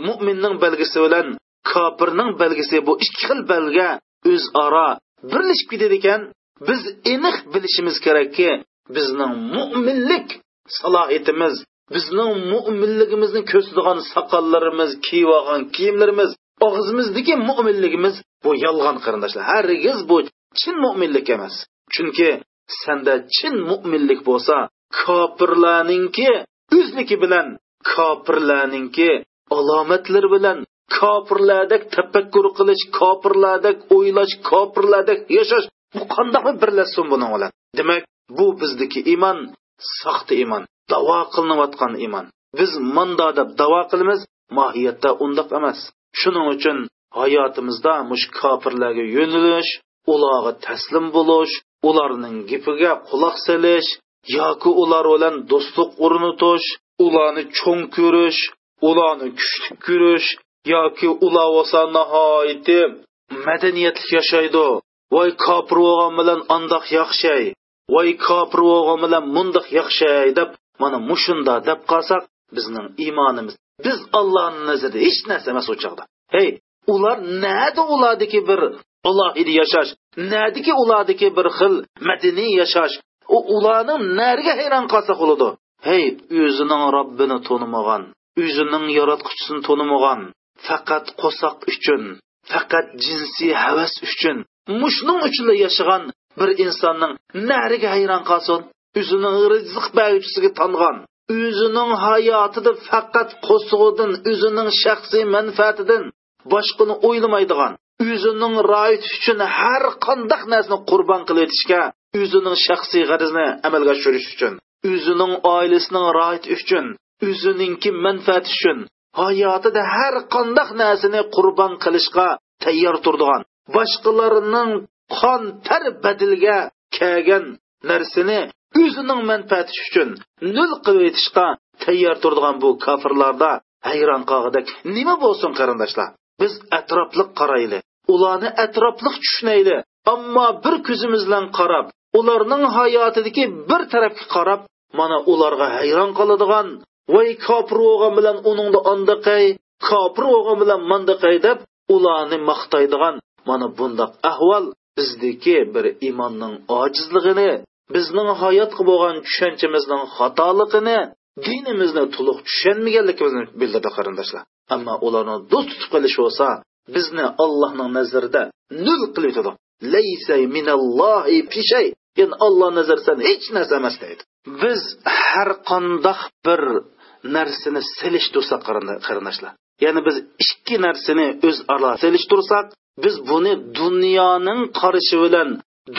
mo'minning belgisi bilan kofirning belgisi bu ikki xil belga o'zaro birlashib ketadi ekan. Biz aniq bilishimiz kerakki bizning mo'minlik salohiyatimiz bizning mo'minligimizni ko'rsatadigan soqollarimiz kiyib olgan kiyimlarimiz og'zimizdagi mo'minligimiz bu yolg'on qarindoshlar. Hargiz bu chin mo'minlik emas. Chunki sanda chin mo'minlik bo'lsa kofirlarninki o'zniki bilan kofirlarninki alomatlar bilan kofirlardek tafakkur qilish kofirlardek o'ylash kofirlardek yashash bu qandoqmi birlashsin buni bilan demak bu bizniki iymon soxta iymon. Davo qilinayotgan iymon. Biz manda deb davo qilamiz mohiyatda undoq emas. Shuning uchun hayotimizda mush kofirlarga yo'nilish ularga taslim bo'lish ularning gapiga quloq solish yoki ular bilan do'stlik o'rnatish ularni cho'ng ko'rish ularni kuchli ko'rish yoki ular bo'lsa nihoyatda madaniyatli yashaydi. Voy kofir bo'lgan bilan andoq yaxshay voy kofir bo'lgan bilan mundoq yaxshay deb mana mushunda deb qolsak bizning iymonimiz biz allohni nazarida hech narsa emas u hey ular nadi ulardiki bir alohida yashash nadiki ulardiki bir xil madaniy yashash u ularning nariga hayron qolsa bo'ladi. Hey o'zining robbini tonimagan o'zining yaratquchisini tonimagan faqat qo'soq uchun faqat jinsiy havas uchun mushning uchun yashagan bir insonning nariga hayron qolsin. O'zining rizq beruvchisiga tangan o'zining hayotida faqat qo'sig'idan o'zining shaxsiy manfaatidan boshqani o'ylamaydigan o'zining royat uchun har qandoq narsani qurbon qilishga o'zining shaxsiy g'arizini amalga oshirish uchun o'zining oilasining royat uchun o'ziningki manfaati uchun hayotida har qandoq narsani qurbon qilishga tayyor turdigan boshqalarning qon tar badilga kelgan narsani o'zining manfaati uchun nol qilib aytishga tayyor turadigan bu kofirlarda hayron qolg'idek nima bo'lsin qarindoshlar? Biz atrofliq qarayli ularni atrofliq tushunayli ammo bir ko'zimiz bilan qarab ularning hayotidagi bir tarafga qarab mana ularga hayron qoladigan voy kofir o'g'an bilan uningda ondaqay kofir o'g'an bilan mandaqay deb ularni maqtaydigan mana bundoq ahvol bizniki bir imonning ojizligini bizning hayotga bo'lgan tushunchamizning xatoligini dinimizni to'liq tushunmaganligimizni bildirdi qarindoshlar. Ammo ularni do'st tutib qilish bo'lsa bizni allohning nazarida nul qilib yutadi laysay minallohi fi ya'ni alloh nazaridan hech narsa emas deydi. Biz har qandoq bir narsani silishtirsak qarindoshlar. Ya'ni biz ikki narsani o'zaro silishtirsak biz buni dunyoning qarashi bilan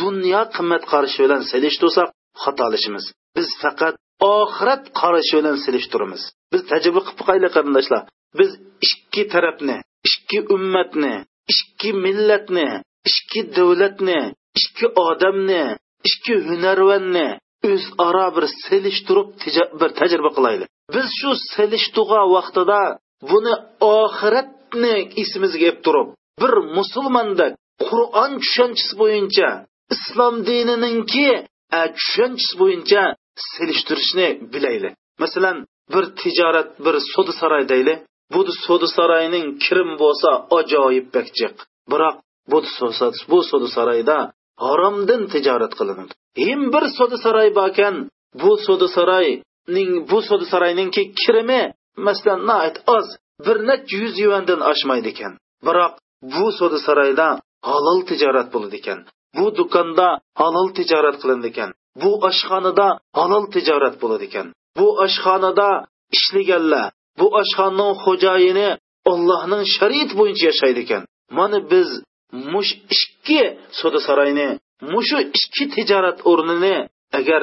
dunyo qimmat qarashi bilan silishtirsak xatolashimiz. Biz faqat oxirat qarashi bilan silishtiramiz biz tajriba qilib qo'yaylik qarindoshlar. Biz ikki tarafni ikki ummatni ikki millatni ikki davlatni ikki odamni ikki hunarvanni o'zaro bir selishtirib bir tajriba qilaylik biz shu selishtuga vaqtida buni oxiratni esimizga olib turib bir musulmonda qur'on tushunchasi bo'yicha islom dinininki e, tushunchasi bo'yicha selishtirishni bilaylik. Masalan bir tijorat bir soda saroy deylik. Bu soda saroyning kirim bo'lsa ajoyib bakjiq biroq bu bu soda saroyda haromdan tijorat qilinadi. Hem bir soda saroy borkan bu soda saroyning bu soda saroyningki kirimi masalan oz bir necha yuz yuandan oshmaydi ekan. Biroq bu soda saroyda halol tijorat bo'ladi ekan. Bu do'konda halol tijorat qilindi ekan. Bu oshxonada halol tijorat bo'ladi ekan. Bu oshxonada ishlaganlar bu oshxonaning xo'jayini ollohning shariat bo'yicha yashaydi ekan. Mana biz mush ikki soda saroyni mushu ikki tijorat o'rnini agar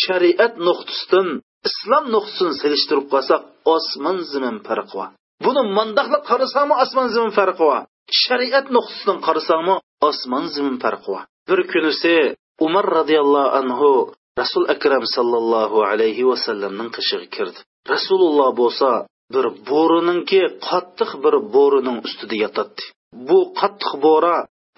shariat nuqtasidan islom nuqtisini selishtirib qolsak osmon zimin farqi bor. Buni mandaqlab qarasangmi osmon zimin farqi bor? Shariat nuqtasidan qarasangmi osmon zimin farqi bor bir kunisi umar roziyallohu anhu rasul akram sallallohu alayhi vasallamning qishig'i kirdi. Rasululloh bo'lsa bir bo'rininki qattiq bir bo'rining ustida yotadi. Bu qattiq bo'ra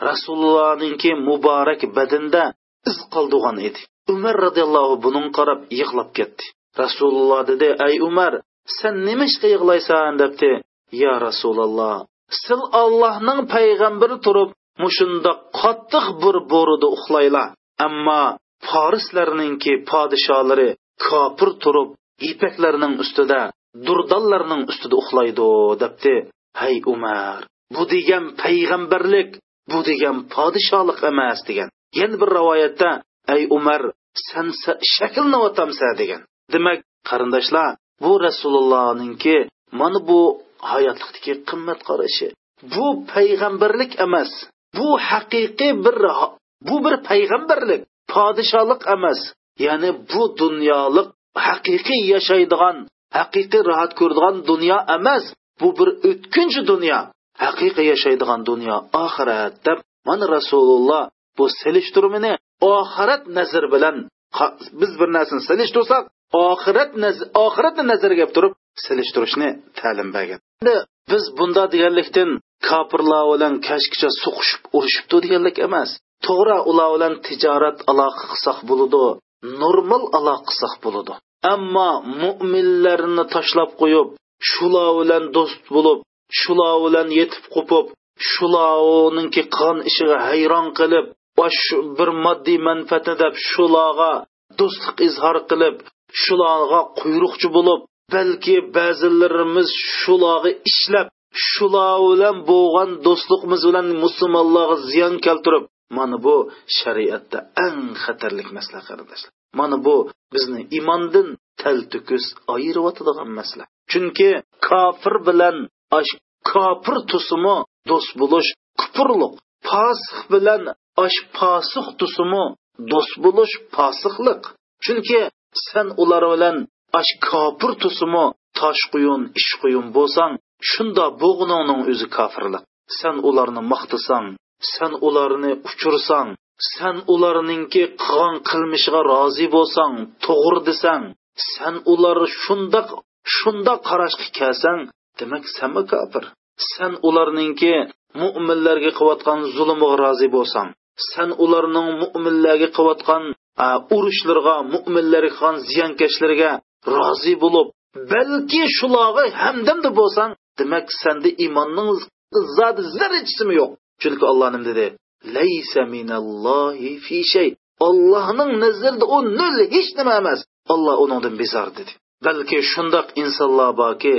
rasulullohninki muborak badinda iz qoldirgan edi. Umar roziyallohu buning qarab yig'lab ketdi. Rasululloh dedi ey umar sen nima ishga yig'laysan? debdi. Ya rasululloh sil allohning payg'ambari turib mushunda qattiq bir bo'rida uxlaylar. Ammo farislarninki podsholari kofir turib ipaklarning ustida durdonlarning ustida uxlaydi debdi. Hay umar bu degan payg'ambarlik bu degan podshohlik emas degan. Yana bir rivoyatda ey umar san shakllanyotamsa degan. Demak qarindoshlar bu rasulullohninki mana bu hayotlikdagi qimmat qarashi bu payg'ambarlik emas. Bu haqiqiy bir bu bir payg'ambarlik podshohlik emas. Ya'ni bu dunyolik haqiqiy yashaydigan haqiqiy rohat ko'radigan dunyo emas. Bu bir o'tkinchi dunyo haqiqiy yashaydigan dunyo. Oxirat deb mana rasululloh bu selishtirmini oxirat nazar bilan biz bir narsani selishtirsak oxirat oxiratni nazarga kelib turib selishtirishni ta'lim bergan. Biz bunda deganlikdan kofirlar bilan kashkicha suqishib urushibdi deganlik emas. To'g'ri ular bilan tijorat aloqa qilsak bo'ladi normal aloqa qilsak bo'ladi. Ammo mo'minlarni tashlab qo'yib shular bilan do'st bo'lib shular bilan yetib qo'pib shularninki qon ishiga hayron qilib bir moddiy manfaatni deb shularga do'stlik izhor qilib shularga quyruqchi bo'lib balki ba'zilarimiz shularga ishlab shular bilan bo'lgan do'stligimiz bilan musulmonlarga ziyon keltirib mana bu shariatda eng xatarlik masala qarindoshlar mana bu bizni iymondan taltukus ayiriyotadigan masala chunki kofir bilan kofir tusimi do'st bo'lish kupurliq posiq bilan osh posiq tusimi do'st bo'lish posiqliq chunki sen ular bilan ash kofir tusimi tosh quyun ish quyun bo'lsang shunda bo'g'inoning o'zi kofirlik. Sen ularni maqtasang sen ularni uchursang sen ularningki qilgan qilmishiga rozi bo'lsang to'g'ri desang sen ular shundoq shundoq qarashga kelsang demak sanmi kofir. Sen ularningki mo'minlarga qilayotgan zulmiga rozi bo'lsang sen ularning mo'minlarga qilayotgan urushlarga mo'minlarga qilgan ziyonkashlarga rozi bo'lib balki shularga hamdamda bo'lsang demak senda iymonning izzati zarrachasimi yo'q? Chunki olloh nim dedi? Laysa minallohi fi shay. Ollohning nazarida u nol hech nima emas. Olloh uningdan bezor dedi. Balki shundoq insonlar borki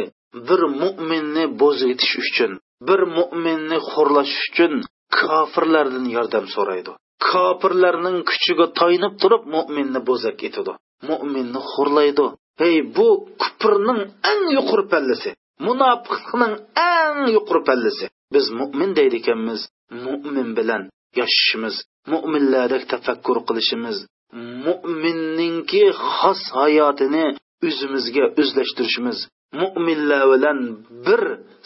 bir mo'minni bo'zitish uchun bir mo'minni xo'rlash uchun kofirlardan yordam so'raydi. Kofirlarning kuchiga toyinib turib mo'minni bo'zak etadi mo'minni xo'rlaydi. Hey bu kufrning eng yuqori pallasi munofiqlikning eng yuqori pallasi biz mo'min deydi ekanmiz mo'min bilan yashashimiz mo'minlardek tafakkur qilishimiz mo'minningki xos hayotini o'zimizga o'zlashtirishimiz mo'minlar bilan bir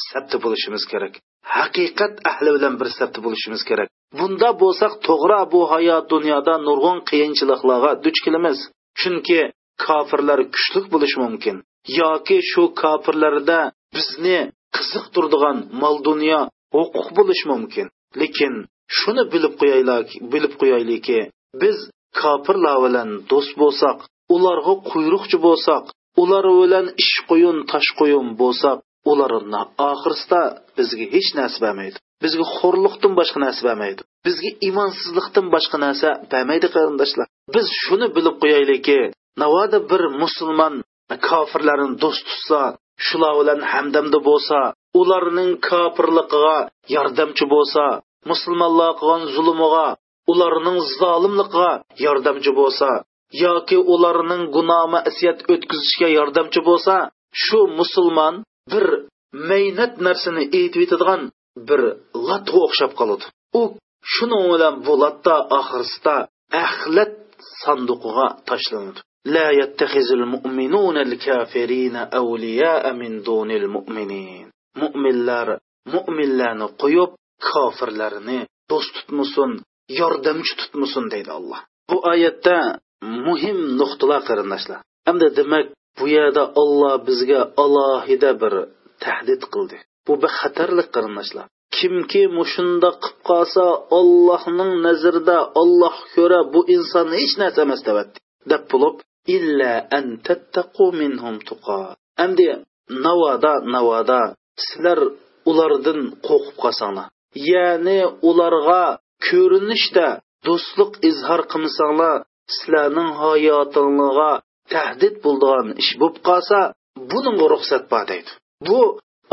sabti bo'lishimiz kerak. Haqiqat ahli bilan bir sabti bo'lishimiz kerak. Bunda bo'lsak to'g'ri bu hayot dunyoda nurg'un qiyinchiliklarga duch kelamiz. Chunki kofirlar kuchli bo'lishi mumkin yoki shu kofirlarda bizni qiziqtiradigan mol dunyo huquq bo'lishi mumkin. Lekin shuni bilib qo'yaylik bilib qo'yaylikki biz kofirlar bilan do'st bo'lsak ularga quyruqchi bo'lsak ular bilan ish qo'yun tosh qo'yun bo'lsak ularni oxirsida bizga hech narsa bermaydi. Bizga xo'rliqdan boshqa narsa bermaydi. Bizga imonsizlikdan boshqa narsa bermaydi qarindoshlar biz shuni bilib qo'yaylikki navoda bir musulmon kofirlarni do'st tutsa shular bilan hamdamda bo'lsa ularning kofirligiga yordamchi bo'lsa musulmonlar qilgan zulmiga ularning zolimligiga yordamchi bo'lsa yoki ularning gunoh masiyat o'tkazishga yordamchi bo'lsa shu musulmon bir maynat narsani aytib yetadigan bir latga o'xshab qoladi. U shuning bilan bu latta oxirsida axlat sanduqiga tashlanadi. لا يتخذ المؤمنون الكافرين أولياء من دون المؤمنين مؤمنlar mo'minlarni qo'yib kofirlarni do'st tutmasin yordamchi tutmasin deydi alloh bu oyatda muhim nuqtalar qarindoshlar hamda demak bu yerda olloh bizga alohida bir tahdid qildi bu bir xatarlik qarindoshlar kimki mushunda qilib qolsa ollohning nazarida olloh ko'ra bu inson hech narsa emas deb bo'lib illa an tattaqu minhum tuqa endi navoda navoda sizlar ulardan qo'rqib qolsanglar ya'ni ularga ko'rinishda do'stlik izhor qilmasanglar sizlarning hayotinglarga tahdid bo'ldigan ish bo'lib qolsa buning ruxsat bor deydi bu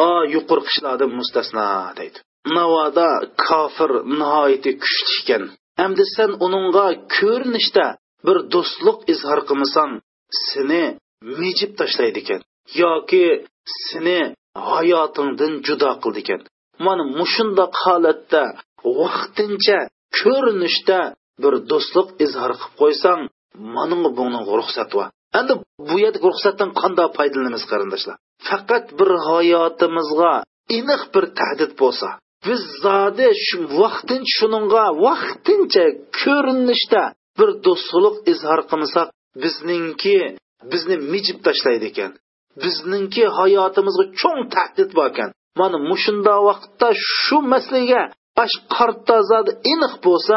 a yuqori qishlardan mustasno deydi navoda kofir nihoyatda kuchli ekan endi sen uningga ko'rinishda bir do'stlik izhor qilmasang seni mijib tashlaydi ekan yoki seni hayotingdan judo qildi ekan mana mushundoq holatda vaqtincha ko'rinishda bir do'stlik izhor qilib qo'ysang mana buning ruxsati va. Endi bu yerda ruxsatdan qanday foydalanamiz qarindoshlar? Faqat bir hayotimizga iniq bir tahdid bo'lsa biz zodi shu vaqtin shuningga vaqtincha ko'rinishda bir do'stlik izhor qilmasak bizningki bizni mijib tashlaydi ekan. Bizningki hayotimizga cho'ng tahdid bor ekan. Mana mushunda vaqtda shu masalaga ash qarta iniq bo'lsa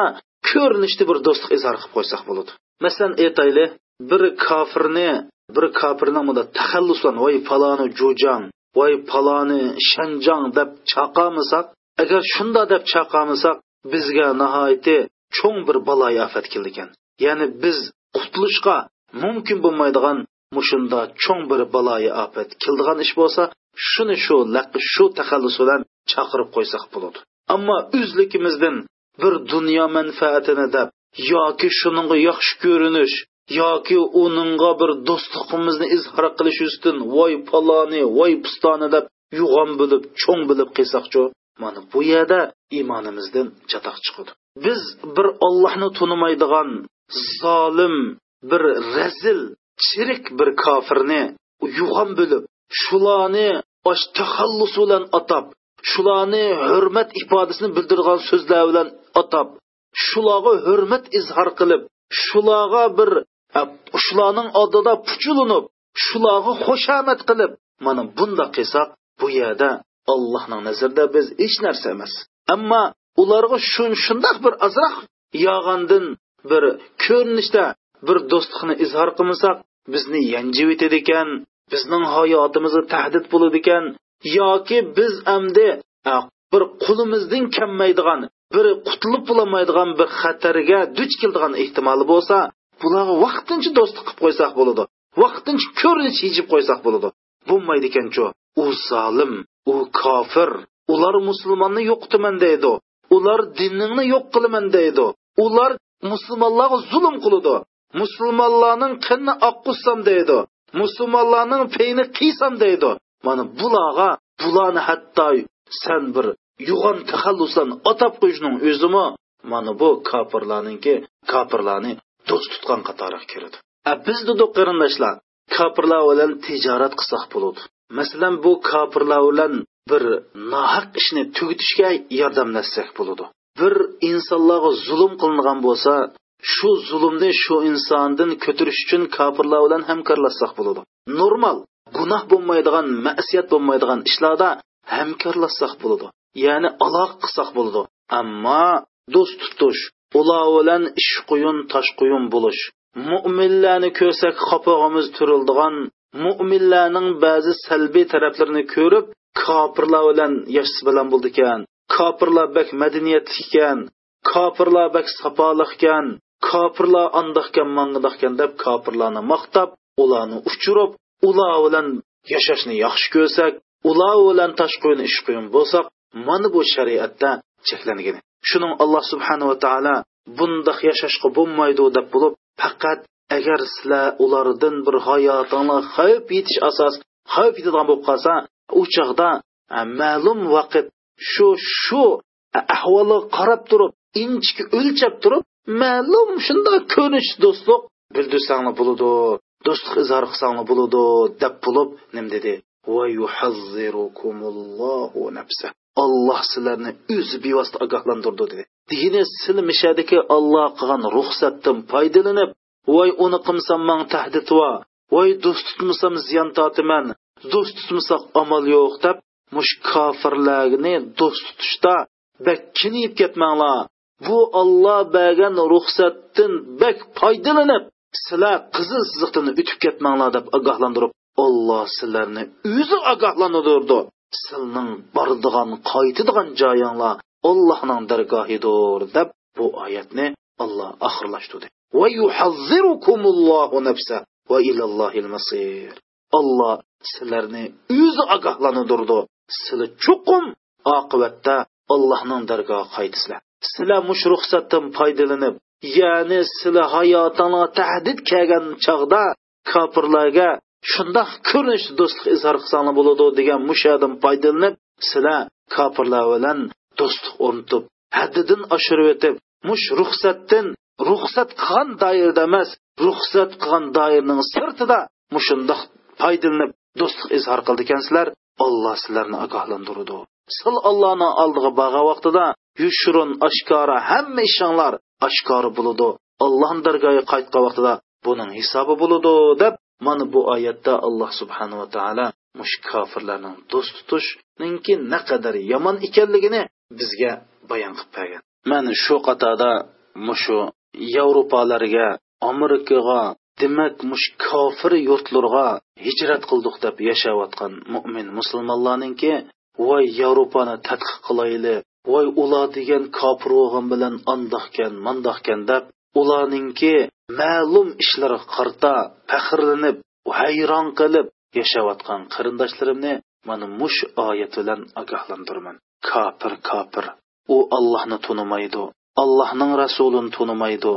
ko'rinishda bir do'stlik izhor qilib qo'ysak bo'ladi. Masalan e, aytayli bir kofirni bir kofirni bunda taxalluslan voy faloni jo'jang voy paloni shanjang deb chaqamasak agar shunda deb chaqamasak bizga nihoyatda cho'ng bir baloyi ofat keldi ekan ya'ni biz qutulishga mumkin bo'lmaydigan mushunda cho'ng bir baloyi ofat keldigan ish bo'lsa shuni shu shu taxallus bilan chaqirib qo'ysak bo'ladi ammo o'zligimizdan bir dunyo manfaatini deb yoki shuningga yaxshi ko'rinish yoki uningga bir do'stligimizni izhor qilish ustin voy paloni voy pustoni deb yo'g'on чоң cho'ng қисақ qilsaqchu mana bu yerda iymonimizdan chatoq chiqadi biz bir ollohni tunimaydigan zolim bir razil chirik bir kofirni yo'g'on bo'lib shularni tahallus bilan atab shularni hurmat ifodasini bildirgan so'zlar bilan atab shularga hurmat izhor qilib shularga bir e, shularning oldida puchulinib shularga xushomat qilib mana bunda qilsak bu yerda allohning nazarida biz hech narsa emas. Ammo ularga shun shundoq bir ozroq yog'andan bir ko'rinishda bir do'stlikni izhor qilmasak bizni yanjib etadi ekan bizning hayotimizga tahdid bo'ladi ekan yoki biz amdi bir qulimizdan kammaydigan bir qutulib bo'lolmaydigan bir xatarga duch keladigan ehtimoli bo'lsa bularga vaqtincha do'stlik qilib qo'ysak bo'ladi. Vaqtincha ko'rinish yechib qo'ysak bo'ladi. Bo'lmaydi ekanchu u zolim u kofir. Ular musulmonni yo'qitaman deydi. Ular diningni yo'q qilaman deydi. Ular musulmonlarga zulm qiladi. Musulmonlarning qinni oqquzsam deydi. Musulmonlarning peyni qiysam deydi. Mana bularga bularni hatto san bir yo'g'on taxallusdan atab qo'yishning o'zimi? Mana bu kofirlarninki kofirlarni do'st tutgan qatoriga kiradi a biz dedik qarindoshlar kofirlar bilan tijorat qilsak bo'ladi. Masalan bu kofirlar bilan bir nohaq ishni tugatishga yordamlashsak bo'ladi. Bir insonlarga zulm qilingan bo'lsa shu zulmni shu insondan ko'tarish uchun kofirlar bilan hamkorlashsak bo'ladi. Normal gunoh bo'lmaydigan ma'siyat bo'lmaydigan ishlarda hamkorlashsak bo'ladi. Ya'ni aloq qilsak bo'ladi. Ammo do'st tutish ular bilan ish quyun tosh quyun bo'lish mo'minlarni ko'rsak qopog'imiz turildigan mo'minlarning ba'zi salbiy taraflarini ko'rib kofirlar bilan yashasa bilan bo'ldi ekan kofirlar bak madaniyatli ekan kofirlar bak sapoliq ekan kofirlar andoqkan mandoqkan deb kofirlarni maqtab ularni uchirib ular bilan yashashni yaxshi ko'rsak ular bilan tashqo'yini ish quyun bo'lsak mana bu shariatda cheklangan. Shuning alloh subhanava taolo bundoq yashashga bo'lmaydi deb bo'lib faqat agar sizlar ulardan bir hayotinglar xavf yetish asos xavf yetadigan bo'lib qolsa u chog'da e, ma'lum vaqt shu shu e, ahvolga qarab turib inchki o'lchab turib ma'lum shunday ko'rinish do'stlik bildirsangni bo'ladi do'stlik izhor qilsangni bo'ladi deb bo'lib nim dedi? Alloh sizlarni o'zi bevosita ogohlantirdi dedi. Dini sil mishadiki olloh qilgan ruxsatdan foydalanib voy uni qilsam man tahdid va voy do'st tutmasam ziyon tortaman do'st tutmasak amal yo'q deb mush kofirlarni do'st tutishda bak kiniyib ketmanglar. Bu olloh bergan ruxsatdan bak foydalanib sizlar qizil chiziqdan o'tib ketmanglar deb ogohlantirib olloh sizlarni o'zi ogohlantirdi. Sizning bordigan qaytadigan joyinglar allohning dargohidir deb bu oyatni alloh oxirlashtirdi. Va yuhazzirukumullohu nafsa va ilallohil masir. Alloh sizlarni o'zi ogohlantirdi. Sizlar chuqum oqibatda allohning dargohiga qaytisizlar sizlar mush ruxsatdan foydalanib ya'ni sizlar hayotinglar tahdid kelgan chog'da kofirlarga shundoq ko'rinish do'stlik izhor qilsanglar bo'ladi degan mushadan foydalanib sizlar kofirlar bilan do'stlik o'rnatib haddidan oshirib o'tib mush ruxsatdan ruxsat qilgan doirada emas ruxsat qilgan doirning sirtida mushundoq foydalanib do'stlik izhor qildi ekansizlar olloh sizlarni ogohlantirdi. Sil ollohni oldiga borgan vaqtida yushurun oshkora hamma ishinglar oshkora bo'ladi. Ollohni dargohiga qaytgan vaqtida buning hisobi bo'ladi deb mana bu oyatda alloh subhanava taolo mush kofirlarning do'st tutishninki naqadar yomon ekanligini bizga bayon qilib bergan. Mana shu qatorda mushu yevropalarga amerikaga demak mush kofir yurtlarga hijrat qildik deb yashayotgan mo'min musulmonlarninki voy yevropani tadqiq qilayli voy ular degan kofir bo'lgan bilan andoqkan mandoqkan deb ularninki ma'lum ishlarga qarta faxrlanib hayron qilib yashayotgan qarindoshlarimni mana mush oyat bilan ogohlantiraman kofir kofir. U ollohni tunimaydi. Allohning rasulini tunimaydi.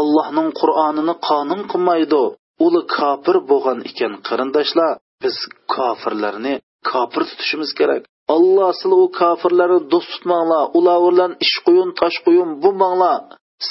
Allohning qur'onini qonun qilmaydi. Uli kofir bo'lgan ekan qarindoshlar. Biz kofirlarni kofir tutishimiz kerak. Alloh sizlar u kofirlarni do'st tutmanglar. Ular bilan ish quyun tosh quyun bo'lmanglar.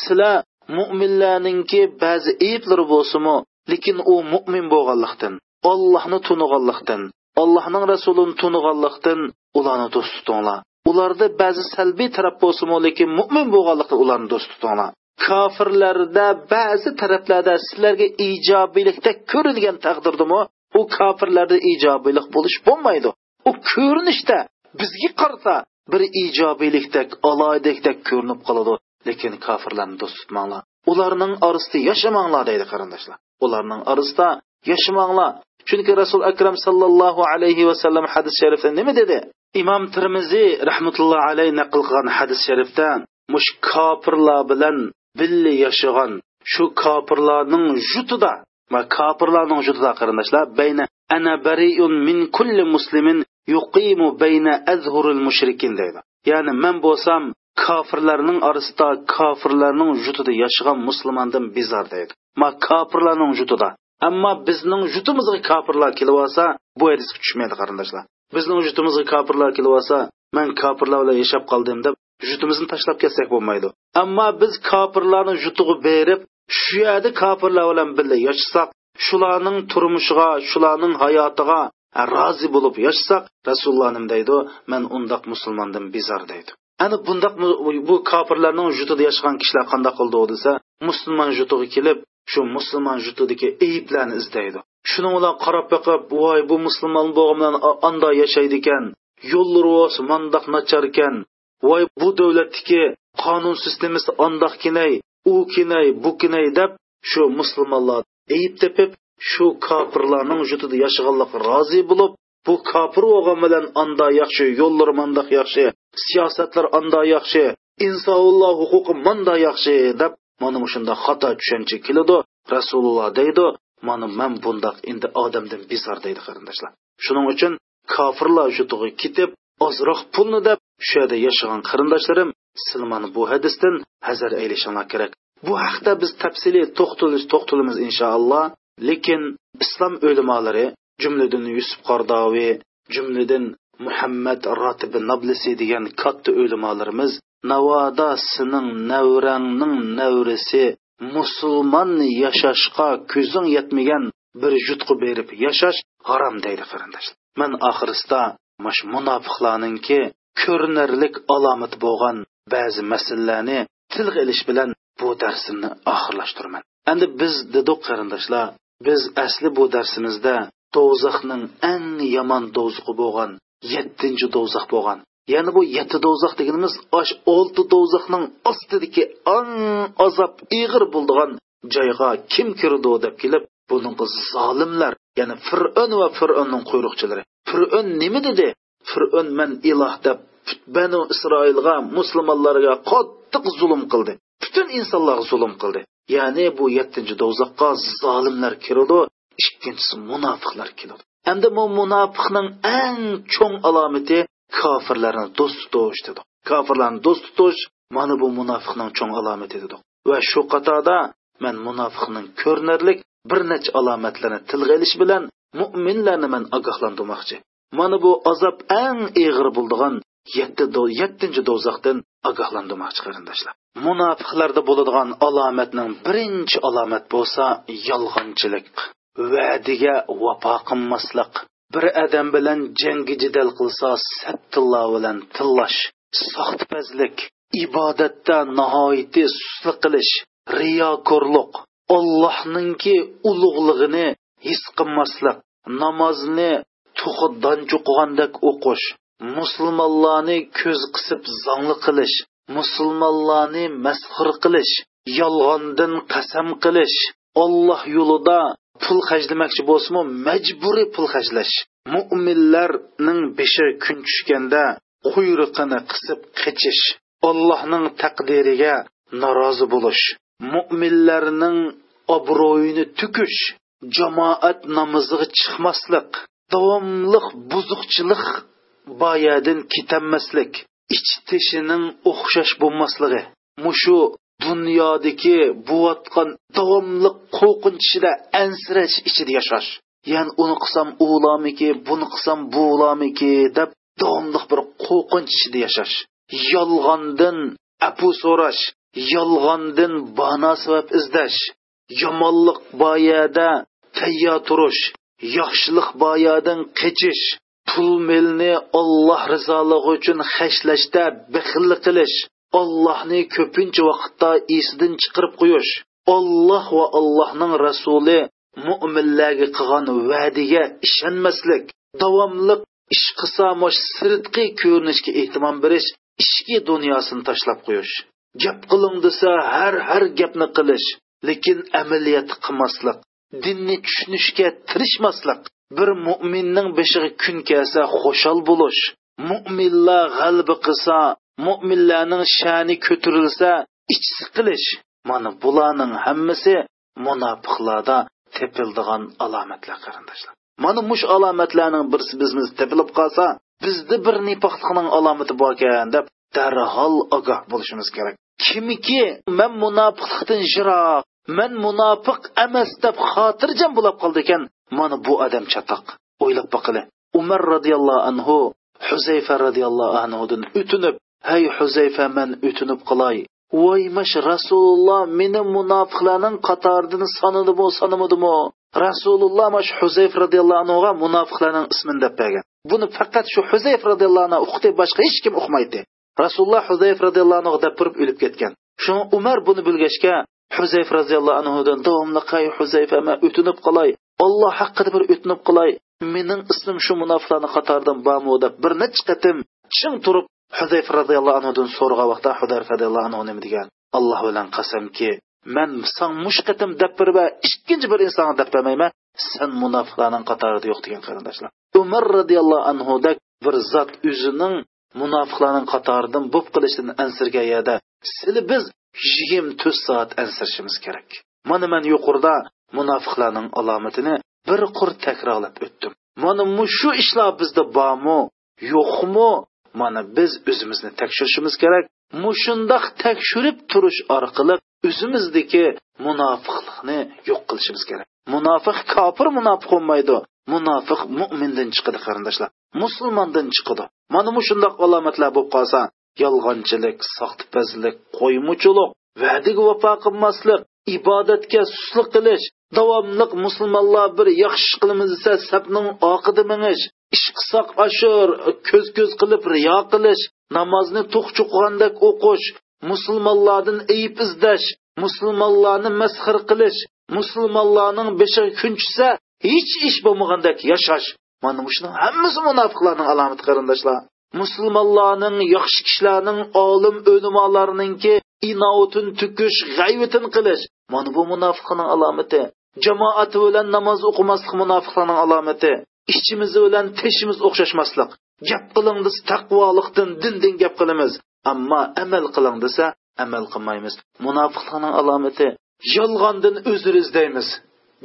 Sizlar mo'minlarninki ba'zi ayblari bo'lsinmi lekin u mo'min bo'lganlikdan ollohni tuniganlikdan allohning rasulini tuniganlikdan ularni do'st tutinglar. Ularda ba'zi salbiy taraf bo'lsimi lekin mo'min bo'lganlikdan ularni do'st tutinglar. Kofirlarda ba'zi taraflarda sizlarga ijobiylikda ko'ringan taqdirdami? U kofirlarda ijobiylik bo'lish bo'lmaydi. U ko'rinishda bizga qarasa bir ijobiylikdek aloydekdek ko'rinib qoladi. Lekin kofirlarni do'st tutmanglar. Ularning orasida yashamanglar deydi qarindoshlar. Ularning orasida yashamanglar. Chunki rasul akram sallallohu alayhi vasallam hadis sharifda nima dedi? Imom termiziy rahmatullohi alayhi naql qilgan hadis sharifda mush kofirlar bilan birga yashagan shu kofirlarning jutida va kofirlarning jutida qarindoshlar bayna ana bariun min kulli muslimin yuqimu bayna azhuril mushrikin deydi. Ya'ni men bo'lsam kofirlarning orasida kofirlarning jutida yashagan musulmondan bezor deydi. Ma kofirlarning jutida ammo bizning jutimizga kofirlar kelib olsa bu hadisga tushmaydi qarindoshlar. Bizning jutimizga kofirlar kelib olsa man kofirlar bilan yashab qoldim deb jutimizni tashlab ketsak bo'lmaydi. Ammo biz kofirlarni yutug'i berib shu yerda kofirlar bilan birga yashasak shularning turmushiga shularning hayotiga rozi bo'lib yashasak rasululloh nima deydi man undoq musulmondan bezor deydi. Ana bundoq bu kofirlarning yutida yashagan kishilar qandoq qildi desa musulmon yutug'i kelib shu musulmon jutidagi ayblarni izlaydi. Shuni ular qarab boqib voy bu musulmon bo'lgan anda yashaydi ekan. Yo'llari mandoq nachar ekan. Voy bu davlatniki qonun sistemasi andoq kinay u kinay bu kinay deb shu musulmonlar ayb tepib shu kofirlarning jutida yashaganlikqa rozi bo'lib bu kofir bo'lgan bilan anda yaxshi yo'llar mandoq yaxshi siyosatlar anda yaxshi insonulloh huquqi manda yaxshi deb mana shunda xato tushuncha keladi. Rasululloh deydi mana man bundoq endi odamdan bezor deydi qarindoshlar. Shuning uchun kofirlar jutiga ketib ozroq pulni deb shu yerda yashagan qarindoshlarim silmani bu hadisdan hazar aylashinglar kerak. Bu haqda biz tafsiliy to'xtalish to'xtalamiz inshaalloh. Lekin islom o'limolari jumladan yusuf qardoviy jumladan muhammad rotibi nablisi degan katta o'limolarimiz navoda sening navrangning navrisi musulmon yashashga ko'zing yetmagan bir yutqi berib yashash harom deydi qarindoshlar man oxirisida mash munofiqlarninki ko'rinarlik alomati bo'lgan ba'zi masalalarni tilga ilish bilan bu darsimni oxirlashtiraman endi biz dedik qarindoshlar biz asli bu darsimizda do'zaxning eng yomon do'zuqi bo'lgan yettinchi do'zax bo'lgan. Ya'ni bu yetti do'zax deganimiz osh olti do'zaxning ostidagi eng azob ig'ir bo'ldigan joyga kim kirdi deb kelib buning zolimlar ya'ni fir'on va fir'onning quyruqchilari. Fir'on nima dedi? Fir'on man iloh deb banu isroilga musulmonlarga qattiq zulm qildi. Butun insonlarga zulm qildi. Ya'ni bu yettinchi do'zaxqa zolimlar kiradi ikkinchisi munofiqlar kiradi endi bu munofiqning eng cho'ng alomati kofirlarni do'st tutish dedi. Kofirlarni do'st tutish mana bu munofiqning cho'ng alomati dedi. Va shu qatorda man munofiqning ko'rinarlik bir necha alomatlarini tilga ilish bilan mo'minlarni man ogohlantirmoqchi. Mana bu azob eng ig'ir bo'ldigan yetti yettinchi do'zaxdan ogohlantirmoqchi qarindoshlar. Munofiqlarda bo'ladigan alomatning birinchi alomat bo'lsa yolg'onchilik va'diga vafo qilmaslik bir odam bilan jangi jidal qilsa sattillo bilan tillash soxtipazlik ibodatda nihoyati sustlik qilish riyokorlik ollohninki ulug'lig'ini his qilmaslik namozni tuxudan cho'qigandek o'qish musulmonlarni ko'z qisib zongli qilish musulmonlarni masxur qilish yolg'ondan qasam qilish olloh yo'lida pul hajlamoqchi bo'lsinmi majburiy pul hajlash. Mo'minlarning beshi kun tushganda quyruqini qisib qichish ollohning taqdiriga norozi bo'lish. Mo'minlarning obro'yini tukish jamoat namoziga chiqmaslik davomliq buzuqchilik boyadin ketanmaslik ich tishining o'xshash bo'lmasligi. Mushu dunyodagi bo'layotgan davomli qo'rqinch ichida ansirash ichida yashash. Ya'ni uni qilsam ulamiki buni qilsam bulamiki deb davomli bir qo'rqinch ichida yashash. Yolg'ondan apu so'rash yolg'ondan bano sabab izlash yomonlik boyada tayyor turish yaxshilik boyadan qichish pul melni olloh rizoligi uchun hashlashda bixillik qilish. Ollohni ko'pincha vaqtda esidan chiqarib qo'yish olloh va allohning rasuli mo'minlarga qilgan va'diga ishonmaslik davomliq ish qilsa mosh sirtqi ko'rinishga ehtimom berish ichki dunyosini tashlab qo'yish. Gap qiling desa har har gapni qilish lekin amaliyat qilmaslik dinni tushunishga tirishmaslik. Bir mo'minning beshig'i kun kelsa xushal bo'lish mo'minlar g'alba qilsa mo'minlarning sha'ni ko'tarilsa ich siqilish mana bularning hammasi munofiqlarda tepildigan alomatlar qarindoshlar. Mana mush alomatlarning birsi bizmiz tepilib qolsa bizda bir nipoqliqning alomati bor ekan deb darhol ogoh bo'lishimiz kerak. Kimiki man munofiqlikdan jiroq man munofiq emas deb xotirjam bo'lib qoldi ekan mana bu odam chatoq. O'ylab boqili umar roziyallohu anhu huzayfa roziyallohu anhudan o'tinib ey huzayfa man o'tinib qilay voymish rasululloh meni munofiqlarning qatoridan sanadimi sanamadimi rasululloh mash huzayf roziyallohu anhuga munofiqlarning ismini deb bergan. Buni faqat shu huzayf roziyallohu anhu uqdi boshqa hech kim uqmaydi rasululloh huzayf roziyallohu anhu deb turib o'lib ketgan. Shu umar buni bilgachga huzayf roziyallohu anhudan davomli qay huzayfa man o'tinib qolay. Olloh haqqida bir o'tinib qolay. Mening ismim shu munofiqlarni qatoridan bormi? deb bir necha qatim ching turib huzayf roziyallohu anhudan so'rag'an vaqtda huzayf roziyallohu anhu nima degan? Alloh bilan qasamki man san mush qatim deb berib ikkinchi bir insonga deb bermayman san munofiqlarning qatorida yo'q degan qarindoshlar. Umar roziyallohu anhudak bir zot o'zining munofiqlarning qatoridan bo'p qilishdan ansirgayada sizli biz yigirma to'rt soat ansirishimiz kerak. Mana man yuqorida munofiqlarning alomatini bir qur takrorlab o'tdim. Mana shu ishlar bizda bormi yo'qmi mana biz o'zimizni tekshirishimiz kerak. Mushundoq tekshirib turish orqali o'zimizdagi munofiqlikni yo'q qilishimiz kerak. Munofiq kofir munofiq bo'lmaydi. Munofiq mo'mindan chiqadi qarindoshlar. Musulmondan chiqadi. Mana mushundoq alomatlar bo'lib qolsa yolg'onchilik soxtipazlik qo'ymuchilik va'diga vafo qilmaslik ibodatga suslik qilish davomliq musulmonlar bir yaxshi ish qilamiz desa sapning oqida minish ish qilsaq ashur ko'z ko'z qilib riyo qilish namozni to'qchuqgandek o'qish musulmonlardan ayib izlash musulmonlarni masxir qilish musulmonlarning beshiga kunchisa hech ish bo'lmagandek yashash. Mana shuning hammasi munofiqlarning alomati qarindoshlar musulmonlarning yaxshi kishilarning olim o'limolarninki inovatin tukish g'ayvitin qilish. Mana bu munofiqning alomati. Jamoati bilan namoz o'qimaslik munofiqlarning alomati. Ishchimiz bilan tishimiz o'xshashmaslik. Gap qiling desa taqvoliqdan dindin gap qilamiz. Ammo amal qiling desa amal qilmaymiz. Munofiqlarning alomati. Yolg'ondan uzr izlaymiz.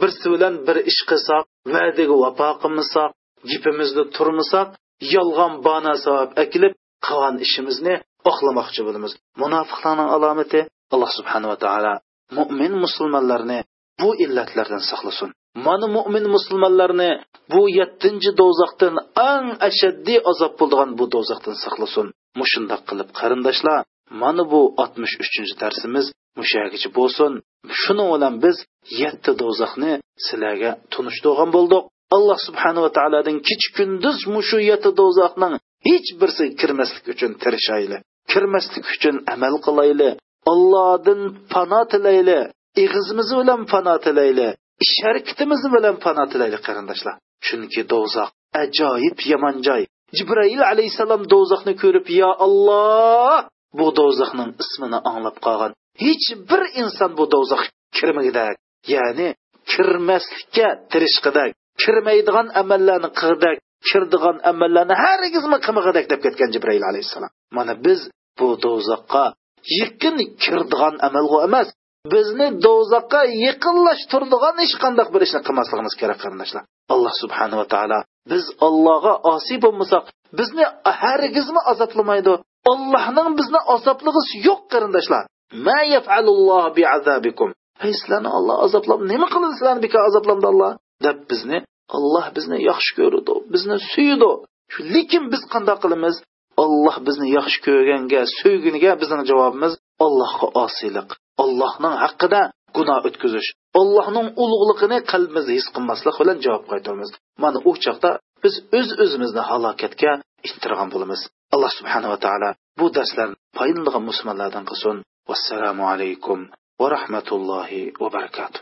Birsi bilan bir ish qilsak va'daga vafo qilmasak gapimizni turmasak yolg'on bana sabab akilib qilgan ishimizni oqlamoqchi bo'lamiz. Munofiqlarning alomati alloh subhanava taolo mo'min musulmonlarni bu illatlardan saqlasin. Mana mo'min musulmonlarni bu yettinchi do'zaxdan eng ashaddiy azob bo'ladigan bu do'zaxdan saqlasin. Mushundoq qilib qarindoshlar mana bu oltmish uchinchi darsimiz mushagichi bo'lsin. Shuning bilan biz yetti do'zaxni sizlarga tunishtirgan bo'ldik. Alloh subhanava taolodan kech kunduz mushu yetti do'zaxning hech birsiga kirmaslik uchun tirishayli kirmaslik uchun amal qilayli. Allohdan pano tilayli. Ig'izimiz bilan pano tilayli. Ish harakatimiz bilan pano tilaylik qarindoshlar. Chunki do'zax ajoyib yomon joy. Jibroil alayhissalom do'zaxni ko'rib yo olloh bu do'zaxning ismini anglab qolgan. Hech bir inson bu do'zax kirmagidak. Ya'ni kirmaslikka tirishqidak kirmaydigan amallarni qildak kirdigan amallarni hargizmi qilmagidak deb ketgan jibroil alayhissalom. Mana biz bu do'zaxqa yaqin kirdigan amalga emas bizni do'zaxqa yaqinlashtirdigan hech qanday bir ishni qilmasligimiz kerak qarindoshlar. Alloh subhanava taolo biz allohga osiy bo'lmasak bizni hargizmi azoblamaydi. Allohning bizni azoblig'isi yo'q qarindoshlar. Ma yafalulloh biazabikum. Hey sizlarni olloh azoblab nima qildi sizlarni bekor azoblamdi olloh deb bizni olloh bizni yaxshi ko'rdi bizni suydi. Lekin biz qanday qilamiz? Olloh bizni yaxshi ko'rganga suyguniga bizning javobimiz allohga osiylik. Allohning haqqida gunoh o'tkazish allohning ulug'ligini qalbimizda his qilmaslik bilan javob qaytaramiz. Mana u chaqda biz o'z öz o'zimizni halokatga ittirgan bo'lamiz. Alloh subhanava taolo bu darslarni foydalanadigan musulmonlardan qilsin. Vassalomu alaykum va rahmatullohi va barakatuh.